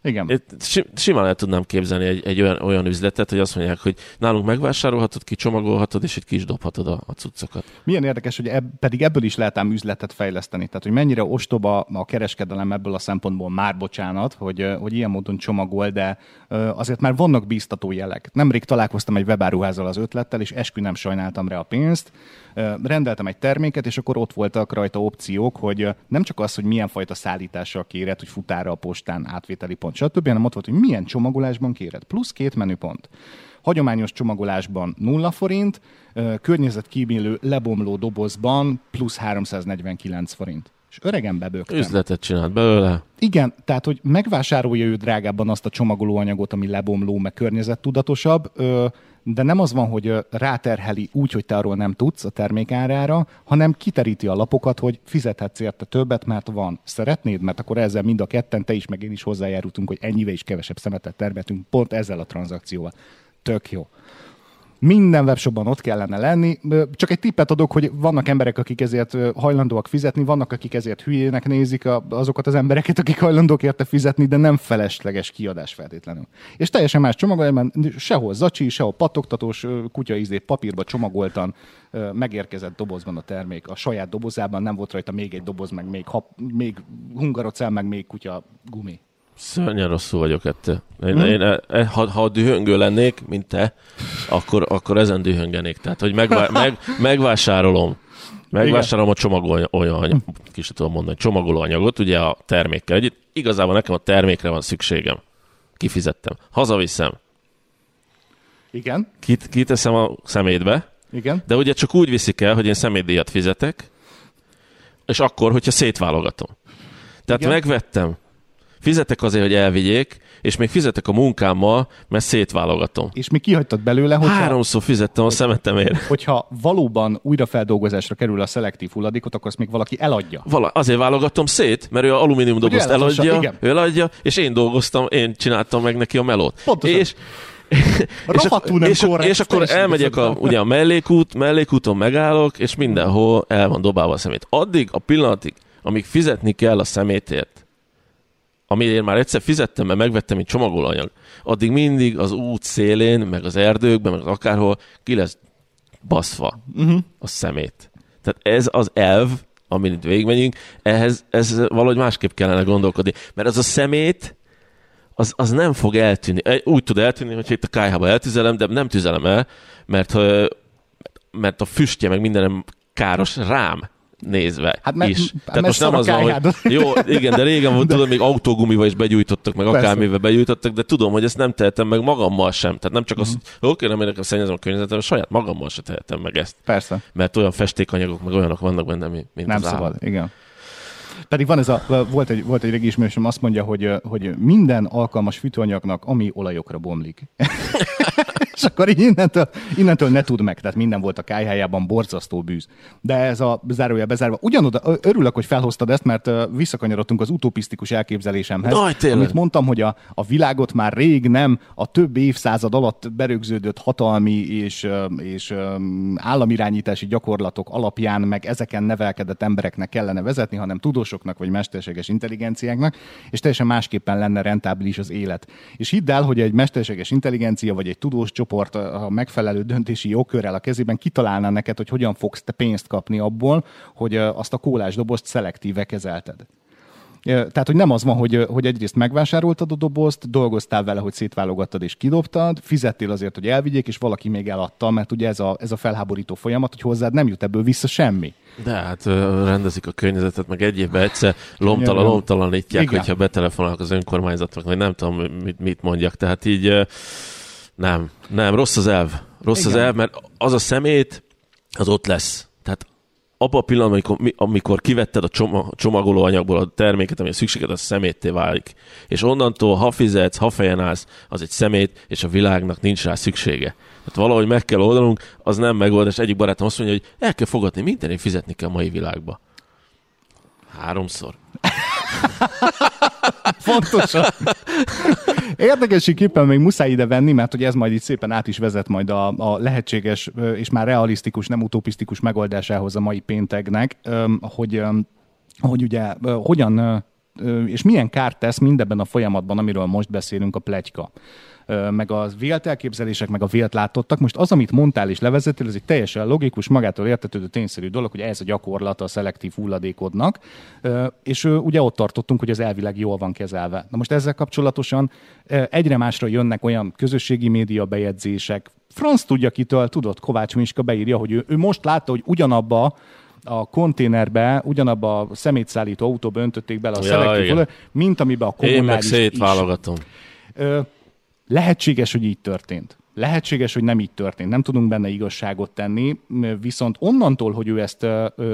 Igen. Itt simán el tudnám képzelni egy, egy olyan, olyan üzletet, hogy azt mondják, hogy nálunk megvásárolhatod, kicsomagolhatod, és itt ki is dobhatod a, a cuccokat. Milyen érdekes, hogy ebb, pedig ebből is lehet ám üzletet fejleszteni. Tehát, hogy mennyire ostoba a kereskedelem ebből a szempontból már bocsánat, hogy, hogy ilyen módon csomagol, de azért már vannak bíztató jelek. Nemrég találkoztam egy webáruházzal az ötlettel, és eskü nem sajnáltam rá a pénzt. Rendeltem egy terméket, és akkor ott voltak rajta opciók, hogy nem csak az, hogy milyen fajta szállítással kéred, hogy futára a postán átvételi pont, stb., hanem ott volt, hogy milyen csomagolásban kéred. Plusz két menüpont. Hagyományos csomagolásban 0 forint, környezetkímélő lebomló dobozban plusz 349 forint. És öregen bebögtem. Üzletet csinált belőle. Igen, tehát, hogy megvásárolja ő drágábban azt a csomagolóanyagot, ami lebomló, meg környezettudatosabb, de nem az van, hogy ráterheli úgy, hogy te arról nem tudsz a termékárára, hanem kiteríti a lapokat, hogy fizethetsz érte többet, mert van. Szeretnéd? Mert akkor ezzel mind a ketten, te is, meg én is hozzájárultunk, hogy ennyivel is kevesebb szemetet termeltünk, pont ezzel a tranzakcióval. Tök jó. Minden webshopban ott kellene lenni. Csak egy tippet adok, hogy vannak emberek, akik ezért hajlandóak fizetni, vannak, akik ezért hülyének nézik azokat az embereket, akik hajlandók érte fizetni, de nem felesleges kiadás feltétlenül. És teljesen más csomagolásban, sehol zacsi, sehol patogtatós, kutyaizé papírba csomagoltan megérkezett dobozban a termék. A saját dobozában nem volt rajta még egy doboz, meg még, hap, még hungarocell, meg még kutya gumi. Szörnyen rosszul vagyok ettől. Én, hmm. én, e, ha, ha dühöngő lennék, mint te, akkor, akkor ezen dühöngenék. Tehát, hogy megvá, meg, megvásárolom Megvásárolom a csomagolóanyagot, kis tudom mondani, csomagolóanyagot, ugye a termékkel együtt. Igazából nekem a termékre van szükségem. Kifizettem. Hazaviszem. Igen. Kit, kiteszem a szemétbe. Igen. De ugye csak úgy viszik el, hogy én szemétdíjat fizetek, és akkor, hogyha szétválogatom. Tehát Igen. megvettem Fizetek azért, hogy elvigyék, és még fizetek a munkámmal, mert szétválogatom. És mi kihagytad belőle, hogy Háromszor fizettem a szemetemért. Hogyha valóban újrafeldolgozásra kerül a szelektív hulladékot, akkor azt még valaki eladja. Vala, azért válogatom szét, mert ő a alumínium dobozt eladja, igen. ő eladja, és én dolgoztam, én csináltam meg neki a melót. Pontosan. És és, akkor, és, és akkor elmegyek a, ugye a mellékút, mellékúton megállok, és mindenhol el van dobálva a szemét. Addig a pillanatig, amíg fizetni kell a szemétért, amiért már egyszer fizettem, mert megvettem egy csomagolanyag, addig mindig az út szélén, meg az erdőkben, meg akárhol ki lesz baszva uh-huh. a szemét. Tehát ez az elv, amin itt végigmegyünk, ehhez ez valahogy másképp kellene gondolkodni. Mert az a szemét, az, az nem fog eltűnni. Úgy tud eltűnni, hogy itt a kájhába eltüzelem, de nem tüzelem el, mert, mert a füstje meg mindenem káros rám nézve hát mert, is. Tehát most nem az van, hogy... Jó, igen, de régen volt, de... tudom, még autógumival is begyújtottak, meg Persze. akármivel begyújtottak, de tudom, hogy ezt nem tehetem meg magammal sem. Tehát nem csak azt, uh-huh. oké, nem a szennyezem a környezetem, saját magammal sem tehetem meg ezt. Persze. Mert olyan festékanyagok, meg olyanok vannak benne, mint Nem az szabad, állam. igen. Pedig van ez a, volt egy, volt egy régi ismerősöm, azt mondja, hogy, hogy minden alkalmas fűtőanyagnak, ami olajokra bomlik. és akkor innentől, innentől ne tud meg, tehát minden volt a kájhájában borzasztó bűz. De ez a zárója bezárva. Ugyanoda, örülök, hogy felhoztad ezt, mert visszakanyarodtunk az utopisztikus elképzelésemhez. Aj, amit mondtam, hogy a, a világot már rég nem a több évszázad alatt berögződött hatalmi és, és államirányítási gyakorlatok alapján, meg ezeken nevelkedett embereknek kellene vezetni, hanem tudósoknak vagy mesterséges intelligenciáknak, és teljesen másképpen lenne rentábilis az élet. És hidd el, hogy egy mesterséges intelligencia vagy egy tudós csoport a megfelelő döntési jogkörrel a kezében kitalálná neked, hogy hogyan fogsz te pénzt kapni abból, hogy azt a kólás dobozt szelektíve kezelted. Tehát, hogy nem az van, hogy, hogy egyrészt megvásároltad a dobozt, dolgoztál vele, hogy szétválogattad és kidobtad, fizettél azért, hogy elvigyék, és valaki még eladta, mert ugye ez a, ez a felháborító folyamat, hogy hozzád nem jut ebből vissza semmi. De hát rendezik a környezetet, meg egy évben egyszer lomtalan, lomtalanítják, Igen. hogyha betelefonálnak az önkormányzatnak, vagy nem tudom, mit, mit mondjak. Tehát így nem, nem, rossz az elv. Rossz Igen. az elv, mert az a szemét, az ott lesz. Tehát abban a pillanatban, amikor, amikor kivetted a csoma, anyagból a terméket, ami a szükséged, az szemétté válik. És onnantól, ha fizetsz, ha fejen állsz, az egy szemét, és a világnak nincs rá szüksége. Tehát valahogy meg kell oldanunk, az nem megoldás. Egyik barátom azt mondja, hogy el kell fogadni, mindenért fizetni kell a mai világba. Háromszor. Fontosan. Érdekességképpen még muszáj ide venni, mert hogy ez majd itt szépen át is vezet majd a, a lehetséges és már realisztikus, nem utopisztikus megoldásához a mai pénteknek, hogy, hogy ugye hogyan és milyen kárt tesz mindebben a folyamatban, amiről most beszélünk, a plegyka meg a vélt elképzelések, meg a vélt látottak. Most az, amit mondtál és levezettél, ez egy teljesen logikus, magától értetődő tényszerű dolog, hogy ez a gyakorlata a szelektív hulladékodnak, és ugye ott tartottunk, hogy az elvileg jól van kezelve. Na most ezzel kapcsolatosan egyre másra jönnek olyan közösségi média bejegyzések, franc tudja kitől, tudod, Kovács Miska beírja, hogy ő, ő most látta, hogy ugyanabba a konténerbe, ugyanabba a szemétszállító autóba öntötték bele a ja, szelektív mint amiben a kommunális Én meg szétválogatom. Lehetséges, hogy így történt. Lehetséges, hogy nem így történt, nem tudunk benne igazságot tenni, viszont onnantól, hogy ő ezt,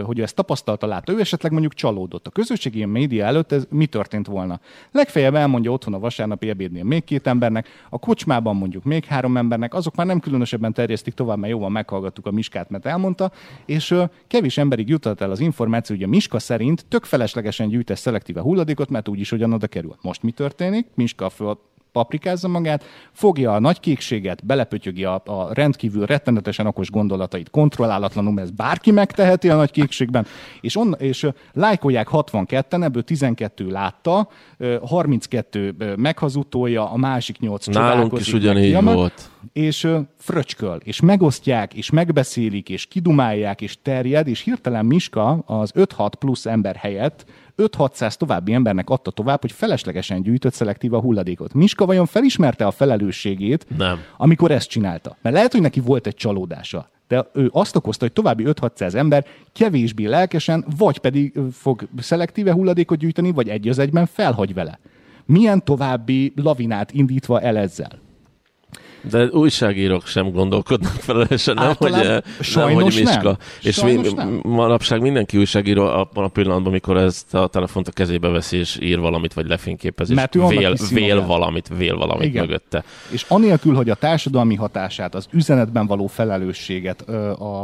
hogy ő ezt tapasztalta, látta, ő esetleg mondjuk csalódott. A közösségi média előtt ez mi történt volna? Legfeljebb elmondja otthon a vasárnapi ebédnél még két embernek, a kocsmában mondjuk még három embernek, azok már nem különösebben terjesztik tovább, mert jóval meghallgattuk a Miskát, mert elmondta, és kevés emberig jutott el az információ, hogy a Miska szerint tök feleslegesen gyűjtesz szelektíve hulladékot, mert úgyis ugyanoda kerül. Most mi történik? Miska föl paprikázza magát, fogja a nagy kékséget, belepötyögi a, a rendkívül rettenetesen okos gondolatait kontrollálatlanul, mert ez bárki megteheti a nagy kékségben, és, on, és lájkolják 62-en, ebből 12 látta, 32 meghazutolja, a másik 8 Nálunk is ugyanígy meg, volt. És fröcsköl, és megosztják, és megbeszélik, és kidumálják, és terjed, és hirtelen Miska az 5-6 plusz ember helyett 5-600 további embernek adta tovább, hogy feleslegesen gyűjtött szelektív a hulladékot. Miska vajon felismerte a felelősségét, Nem. amikor ezt csinálta? Mert lehet, hogy neki volt egy csalódása de ő azt okozta, hogy további 5-600 ember kevésbé lelkesen, vagy pedig fog szelektíve hulladékot gyűjteni, vagy egy az egyben felhagy vele. Milyen további lavinát indítva el ezzel? De újságírók sem gondolkodnak felelősen, nem, hogy, eh, nem, hogy Miska. Nem. És sajnos mi, nem. manapság mindenki újságíró abban a pillanatban, amikor ezt a telefont a kezébe veszi, és ír valamit, vagy lefényképez, és vél, vél valamit, vél valamit Igen. mögötte. És anélkül, hogy a társadalmi hatását, az üzenetben való felelősséget, a,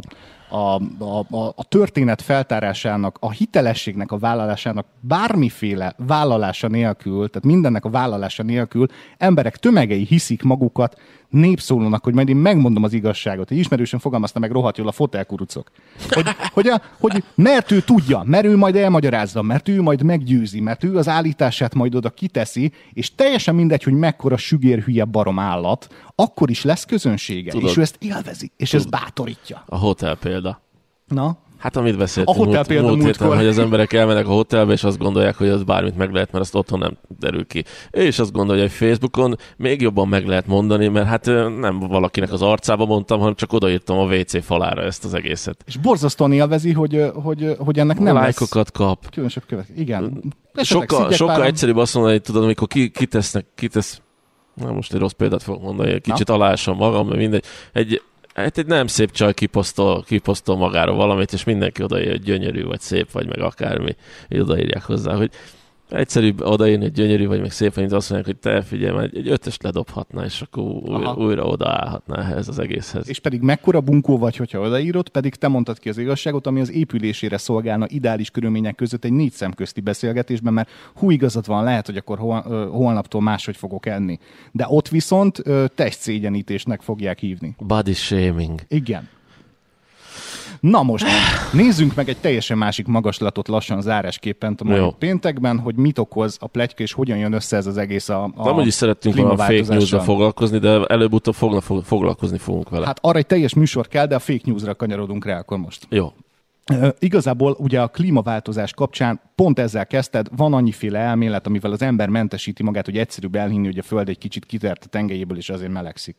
a, a, a történet feltárásának, a hitelességnek a vállalásának bármiféle vállalása nélkül, tehát mindennek a vállalása nélkül emberek tömegei hiszik magukat népszólónak, hogy majd én megmondom az igazságot. Egy ismerősen fogalmazta meg rohadt jól a fotelkurucok. Hogy, hogy, a, hogy mert ő tudja, mert ő majd elmagyarázza, mert ő majd meggyőzi, mert ő az állítását majd oda kiteszi, és teljesen mindegy, hogy mekkora sügér hülye barom állat, akkor is lesz közönsége, Tudod, és ő ezt élvezi, és Tudod, ez bátorítja. A hotel példa. Na? Hát amit beszéltünk a hotel múlt, múlt héten, hogy az emberek elmennek a hotelbe, és azt gondolják, hogy az bármit meg lehet, mert azt otthon nem derül ki. Ő is azt gondolja, hogy Facebookon még jobban meg lehet mondani, mert hát nem valakinek az arcába mondtam, hanem csak odaírtam a WC falára ezt az egészet. És borzasztóan élvezi, hogy, hogy, hogy ennek nem Lájkokat lesz kap. Különösebb követ. Igen. Sokkal, sokkal pár... egyszerűbb azt mondani, hogy tudod, amikor ki, kitesznek, kitesz, na most egy rossz példát fogok mondani, kicsit alásom magam, mert mindegy. Egy, Hát egy nem szép csaj kiposztol, kiposztol magára valamit, és mindenki odaírja, hogy gyönyörű, vagy szép, vagy meg akármi, odaírják hozzá, hogy egyszerűbb odaírni, hogy gyönyörű vagy, meg szép, mint azt mondják, hogy te figyelj, egy ötöst ledobhatná, és akkor újra, újra odaállhatná ehhez az egészhez. És pedig mekkora bunkó vagy, hogyha odaírod, pedig te mondtad ki az igazságot, ami az épülésére szolgálna ideális körülmények között egy négy szemközti beszélgetésben, mert hú igazat van, lehet, hogy akkor hol, holnaptól máshogy fogok enni. De ott viszont testszégyenítésnek fogják hívni. Body shaming. Igen. Na most, nézzünk meg egy teljesen másik magaslatot lassan zárásképpen a mai Jó. péntekben, hogy mit okoz a pletyka, és hogyan jön össze ez az egész a, a Nem, hogy is szerettünk a fake news foglalkozni, de előbb-utóbb fogna, foglalkozni fogunk vele. Hát arra egy teljes műsor kell, de a fake newsra kanyarodunk rá akkor most. Jó. Igazából ugye a klímaváltozás kapcsán pont ezzel kezdted, van annyiféle elmélet, amivel az ember mentesíti magát, hogy egyszerűbb elhinni, hogy a Föld egy kicsit kitert a tengelyéből, és azért melegszik.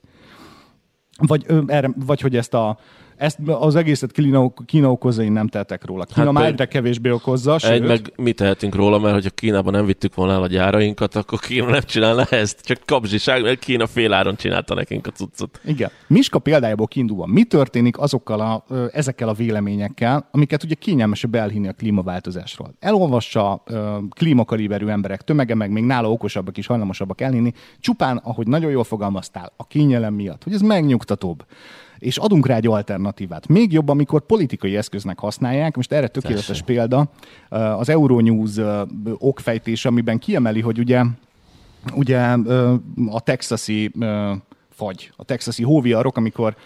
Vagy, ö, erre, vagy hogy ezt a ezt az egészet Kína, Kína okozza, én nem tehetek róla. Kína hát már egyre kevésbé okozza, sőt... Egy, meg mi tehetünk róla, mert hogyha Kínában nem vittük volna el a gyárainkat, akkor Kína nem csinálna ezt. Csak kapzsiság, mert Kína féláron csinálta nekünk a cuccot. Igen. Miska példájából kiindulva, mi történik azokkal a, ezekkel a véleményekkel, amiket ugye kényelmesebb elhinni a klímaváltozásról? Elolvassa klímakaliberű emberek tömege, meg még nála okosabbak is hajlamosabbak elhinni, csupán, ahogy nagyon jól fogalmaztál, a kényelem miatt, hogy ez megnyugtatóbb és adunk rá egy alternatívát. Még jobb, amikor politikai eszköznek használják, most erre tökéletes Tessék. példa, az Euronews okfejtés, amiben kiemeli, hogy ugye, ugye a texasi fagy, a texasi hóviarok, amikor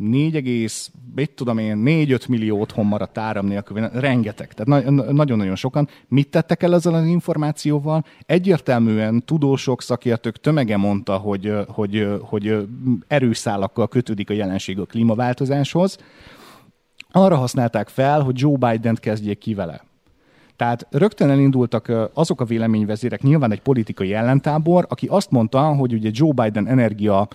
4, mit tudom én, 4-5 millió otthon maradt áram nélkül, rengeteg, tehát na- nagyon-nagyon sokan. Mit tettek el ezzel az információval? Egyértelműen tudósok, szakértők tömege mondta, hogy, hogy, hogy erőszálakkal kötődik a jelenség a klímaváltozáshoz. Arra használták fel, hogy Joe Biden-t kezdjék ki vele. Tehát rögtön elindultak azok a véleményvezérek, nyilván egy politikai ellentábor, aki azt mondta, hogy ugye Joe Biden energia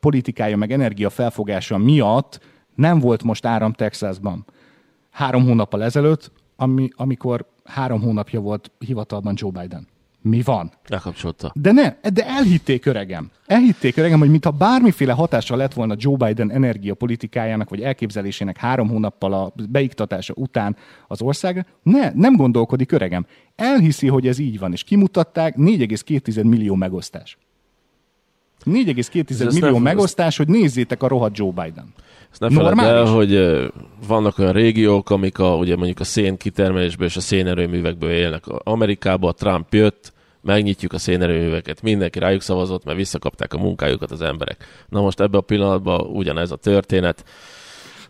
politikája, meg energia felfogása miatt nem volt most áram Texasban. Három hónappal ezelőtt, ami, amikor három hónapja volt hivatalban Joe Biden mi van. Lekapcsolta. De ne, de elhitték öregem. Elhitték öregem, hogy mintha bármiféle hatással lett volna Joe Biden energiapolitikájának, vagy elképzelésének három hónappal a beiktatása után az ország. Ne, nem gondolkodik öregem. Elhiszi, hogy ez így van, és kimutatták 4,2 millió megosztás. 4,2 millió nem, megosztás, hogy nézzétek a rohadt Joe Biden. Ezt ne feled el, hogy vannak olyan régiók, amik a, ugye mondjuk a szén kitermelésből és a szénerőművekből élnek. Amerikába Trump jött, megnyitjuk a szénerőműveket, mindenki rájuk szavazott, mert visszakapták a munkájukat az emberek. Na most ebben a pillanatban ugyanez a történet.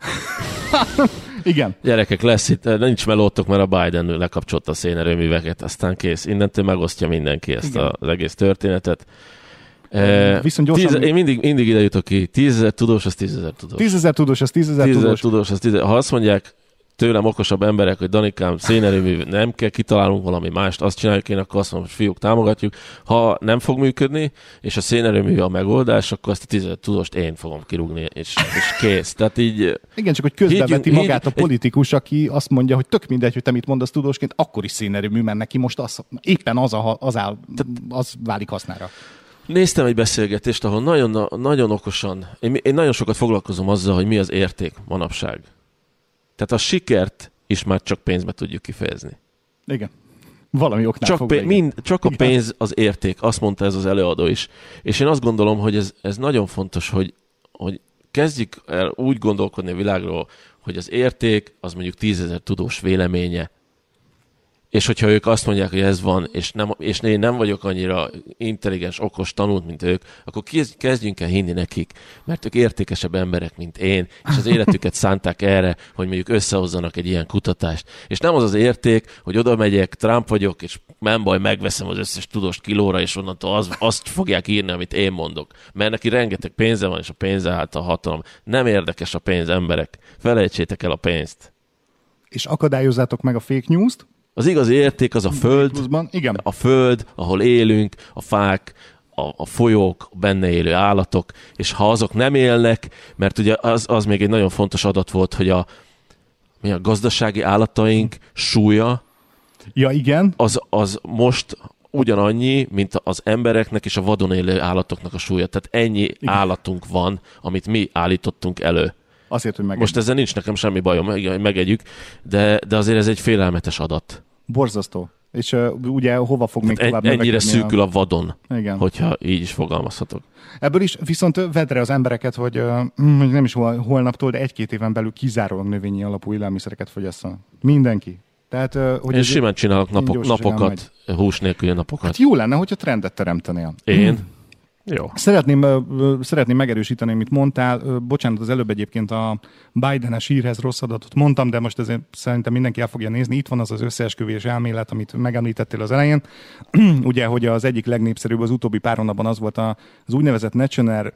Igen. Gyerekek, lesz itt, nincs melótok, mert a Biden lekapcsolta a szénerőműveket, aztán kész. Innentől megosztja mindenki ezt Igen. az egész történetet. Viszont gyorsan... Tíz, én mindig, mindig ide jutok ki. Tízezer tudós, az tízezer tudós. Tízezer tudós, az tízezer tudós. tudós, az tízezer. Ha azt mondják, tőlem okosabb emberek, hogy Danikám, szénerőmű, nem kell, kitalálunk valami mást, azt csináljuk én, akkor azt mondom, hogy fiúk, támogatjuk. Ha nem fog működni, és a szénerőmű a megoldás, akkor azt a tízezet tudóst én fogom kirúgni, és, és kész. Tehát így... Igen, csak hogy közbeveti higgy, magát a politikus, aki azt mondja, hogy tök mindegy, hogy te mit mondasz tudósként, akkor is szénerőmű, mert neki most az, éppen az, a, az, áll, az válik hasznára. Néztem egy beszélgetést, ahol nagyon, nagyon okosan, én, én nagyon sokat foglalkozom azzal, hogy mi az érték manapság. Tehát a sikert is már csak pénzbe tudjuk kifejezni. Igen. Valami oknál csak, fogva, pé- mind, csak a pénz az érték, azt mondta ez az előadó is. És én azt gondolom, hogy ez, ez nagyon fontos, hogy, hogy kezdjük el úgy gondolkodni a világról, hogy az érték az mondjuk tízezer tudós véleménye, és hogyha ők azt mondják, hogy ez van, és, nem, és én nem vagyok annyira intelligens, okos, tanult, mint ők, akkor kezdjünk el hinni nekik, mert ők értékesebb emberek, mint én, és az életüket szánták erre, hogy mondjuk összehozzanak egy ilyen kutatást. És nem az az érték, hogy oda megyek, Trump vagyok, és nem baj, megveszem az összes tudós kilóra, és onnantól az, azt fogják írni, amit én mondok. Mert neki rengeteg pénze van, és a pénze a hatalom. Nem érdekes a pénz, emberek. Felejtsétek el a pénzt. És akadályozzátok meg a fake news-t, az igazi érték az a föld, Igen. a föld, ahol élünk, a fák, a, a folyók, a benne élő állatok, és ha azok nem élnek, mert ugye az, az még egy nagyon fontos adat volt, hogy a, mi a gazdasági állataink súlya, ja, igen. Az, az most ugyanannyi, mint az embereknek és a vadon élő állatoknak a súlya. Tehát ennyi igen. állatunk van, amit mi állítottunk elő. Azért, hogy megegyük. Most ezzel nincs nekem semmi bajom, megegyük, de, de azért ez egy félelmetes adat. Borzasztó. És uh, ugye hova fog még tovább Ennyire szűkül a... a vadon, Igen. hogyha így is fogalmazhatok. Ebből is viszont vedre az embereket, hogy uh, nem is hol, holnaptól, de egy-két éven belül kizárólag növényi alapú élelmiszereket fogyasszanak. Mindenki. Tehát, uh, hogy Én simán csinálok napok, napokat, hús nélküli napokat. Hát jó lenne, hogyha trendet teremtenél. Én? Jó. Szeretném, szeretném megerősíteni, amit mondtál. Bocsánat, az előbb egyébként a Biden-es hírhez rossz adatot mondtam, de most ezért szerintem mindenki el fogja nézni. Itt van az az összeesküvés elmélet, amit megemlítettél az elején. Ugye, hogy az egyik legnépszerűbb az utóbbi pár hónapban az volt az úgynevezett Natural,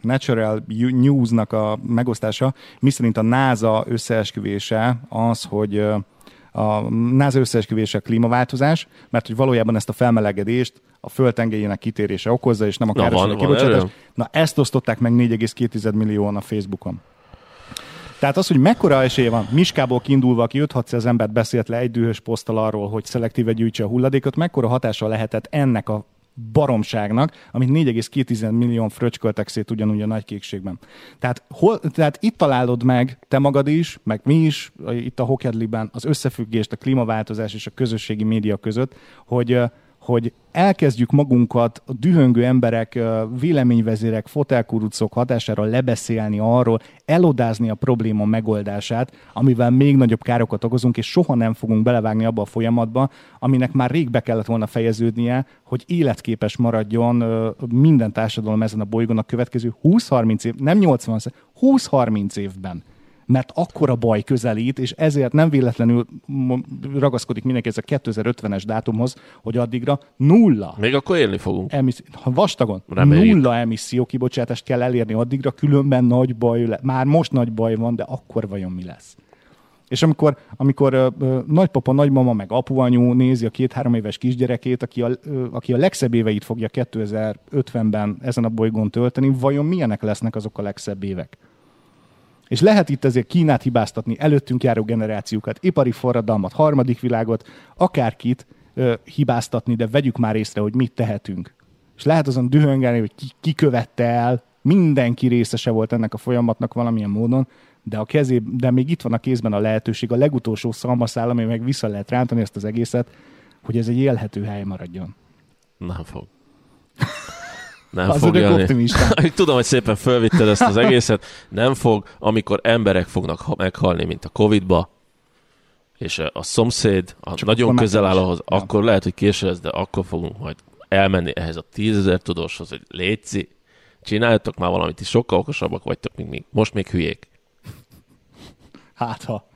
Natural News-nak a megosztása, miszerint a NASA összeesküvése az, hogy a NASA összeesküvése a klímaváltozás, mert hogy valójában ezt a felmelegedést a földtengelyének kitérése okozza, és nem a káros kibocsátás. Na ezt osztották meg 4,2 millióan a Facebookon. Tehát az, hogy mekkora esélye van, Miskából kiindulva, aki 5 az embert beszélt le egy dühös poszttal arról, hogy szelektíve gyűjtse a hulladékot, mekkora hatása lehetett ennek a baromságnak, amit 4,2 millió fröcsköltek szét ugyanúgy a nagy kékségben. Tehát, hol, tehát itt találod meg te magad is, meg mi is, itt a Hokedliben az összefüggést a klímaváltozás és a közösségi média között, hogy hogy elkezdjük magunkat a dühöngő emberek, véleményvezérek, fotelkurucok hatására lebeszélni arról, elodázni a probléma megoldását, amivel még nagyobb károkat okozunk, és soha nem fogunk belevágni abba a folyamatba, aminek már rég be kellett volna fejeződnie, hogy életképes maradjon minden társadalom ezen a bolygón a következő 20-30 év, nem 80, 20-30 évben mert akkora baj közelít, és ezért nem véletlenül ragaszkodik mindenki ez a 2050-es dátumhoz, hogy addigra nulla. Még akkor élni fogunk. Emiszi- ha vastagon, Reméljük. nulla emisszió kibocsátást kell elérni addigra, különben nagy baj, le- már most nagy baj van, de akkor vajon mi lesz? És amikor, amikor ö, ö, nagypapa, nagymama, meg apuanyu nézi a két-három éves kisgyerekét, aki a, ö, aki a legszebb éveit fogja 2050-ben ezen a bolygón tölteni, vajon milyenek lesznek azok a legszebb évek? És lehet itt ezért Kínát hibáztatni, előttünk járó generációkat, ipari forradalmat, harmadik világot, akárkit ö, hibáztatni, de vegyük már észre, hogy mit tehetünk. És lehet azon dühöngelni, hogy ki, ki követte el, mindenki részese volt ennek a folyamatnak valamilyen módon, de a kezé, de még itt van a kézben a lehetőség, a legutolsó szalmaszál, ami meg vissza lehet rántani ezt az egészet, hogy ez egy élhető hely maradjon. Nem fog. Nem Az fog jönni. Tudom, hogy szépen fölvitted ezt az egészet. Nem fog, amikor emberek fognak ha- meghalni, mint a Covid-ba, és a szomszéd a Csak nagyon közel áll ahhoz, akkor lehet, hogy késő lesz, de akkor fogunk majd elmenni ehhez a tízezer tudóshoz, hogy létszi, csináljatok már valamit, is sokkal okosabbak vagytok, mint mi. Most még hülyék. Hát ha.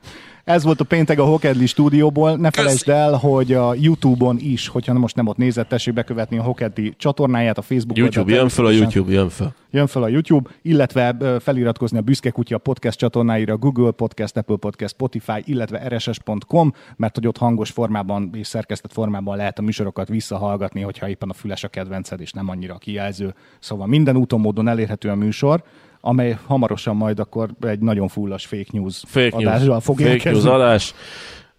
Ez volt a péntek a Hokedli stúdióból. Ne felejtsd el, hogy a YouTube-on is, hogyha most nem ott nézett, tessék bekövetni a Hokedli csatornáját, a Facebook YouTube, jön föl a YouTube, jön föl. Jön fel a YouTube, illetve feliratkozni a Büszke Kutya podcast csatornáira, Google Podcast, Apple Podcast, Spotify, illetve rss.com, mert hogy ott hangos formában és szerkesztett formában lehet a műsorokat visszahallgatni, hogyha éppen a füles a kedvenced, és nem annyira a kijelző. Szóval minden úton módon elérhető a műsor, amely hamarosan majd akkor egy nagyon fullas fake news Fake adással news, fog fake érkezni. news adás.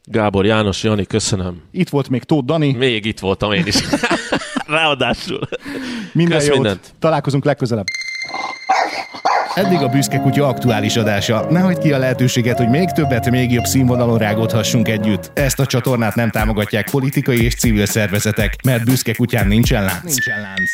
Gábor János, Jani, köszönöm. Itt volt még Tóth Dani. Még itt voltam én is. Ráadásul. Minden Kösz jót. mindent. Találkozunk legközelebb. Eddig a Büszke Kutya aktuális adása. Ne hagyd ki a lehetőséget, hogy még többet, még jobb színvonalon rágódhassunk együtt. Ezt a csatornát nem támogatják politikai és civil szervezetek, mert Büszke Kutyán nincsen lánc. Nincsen lánc.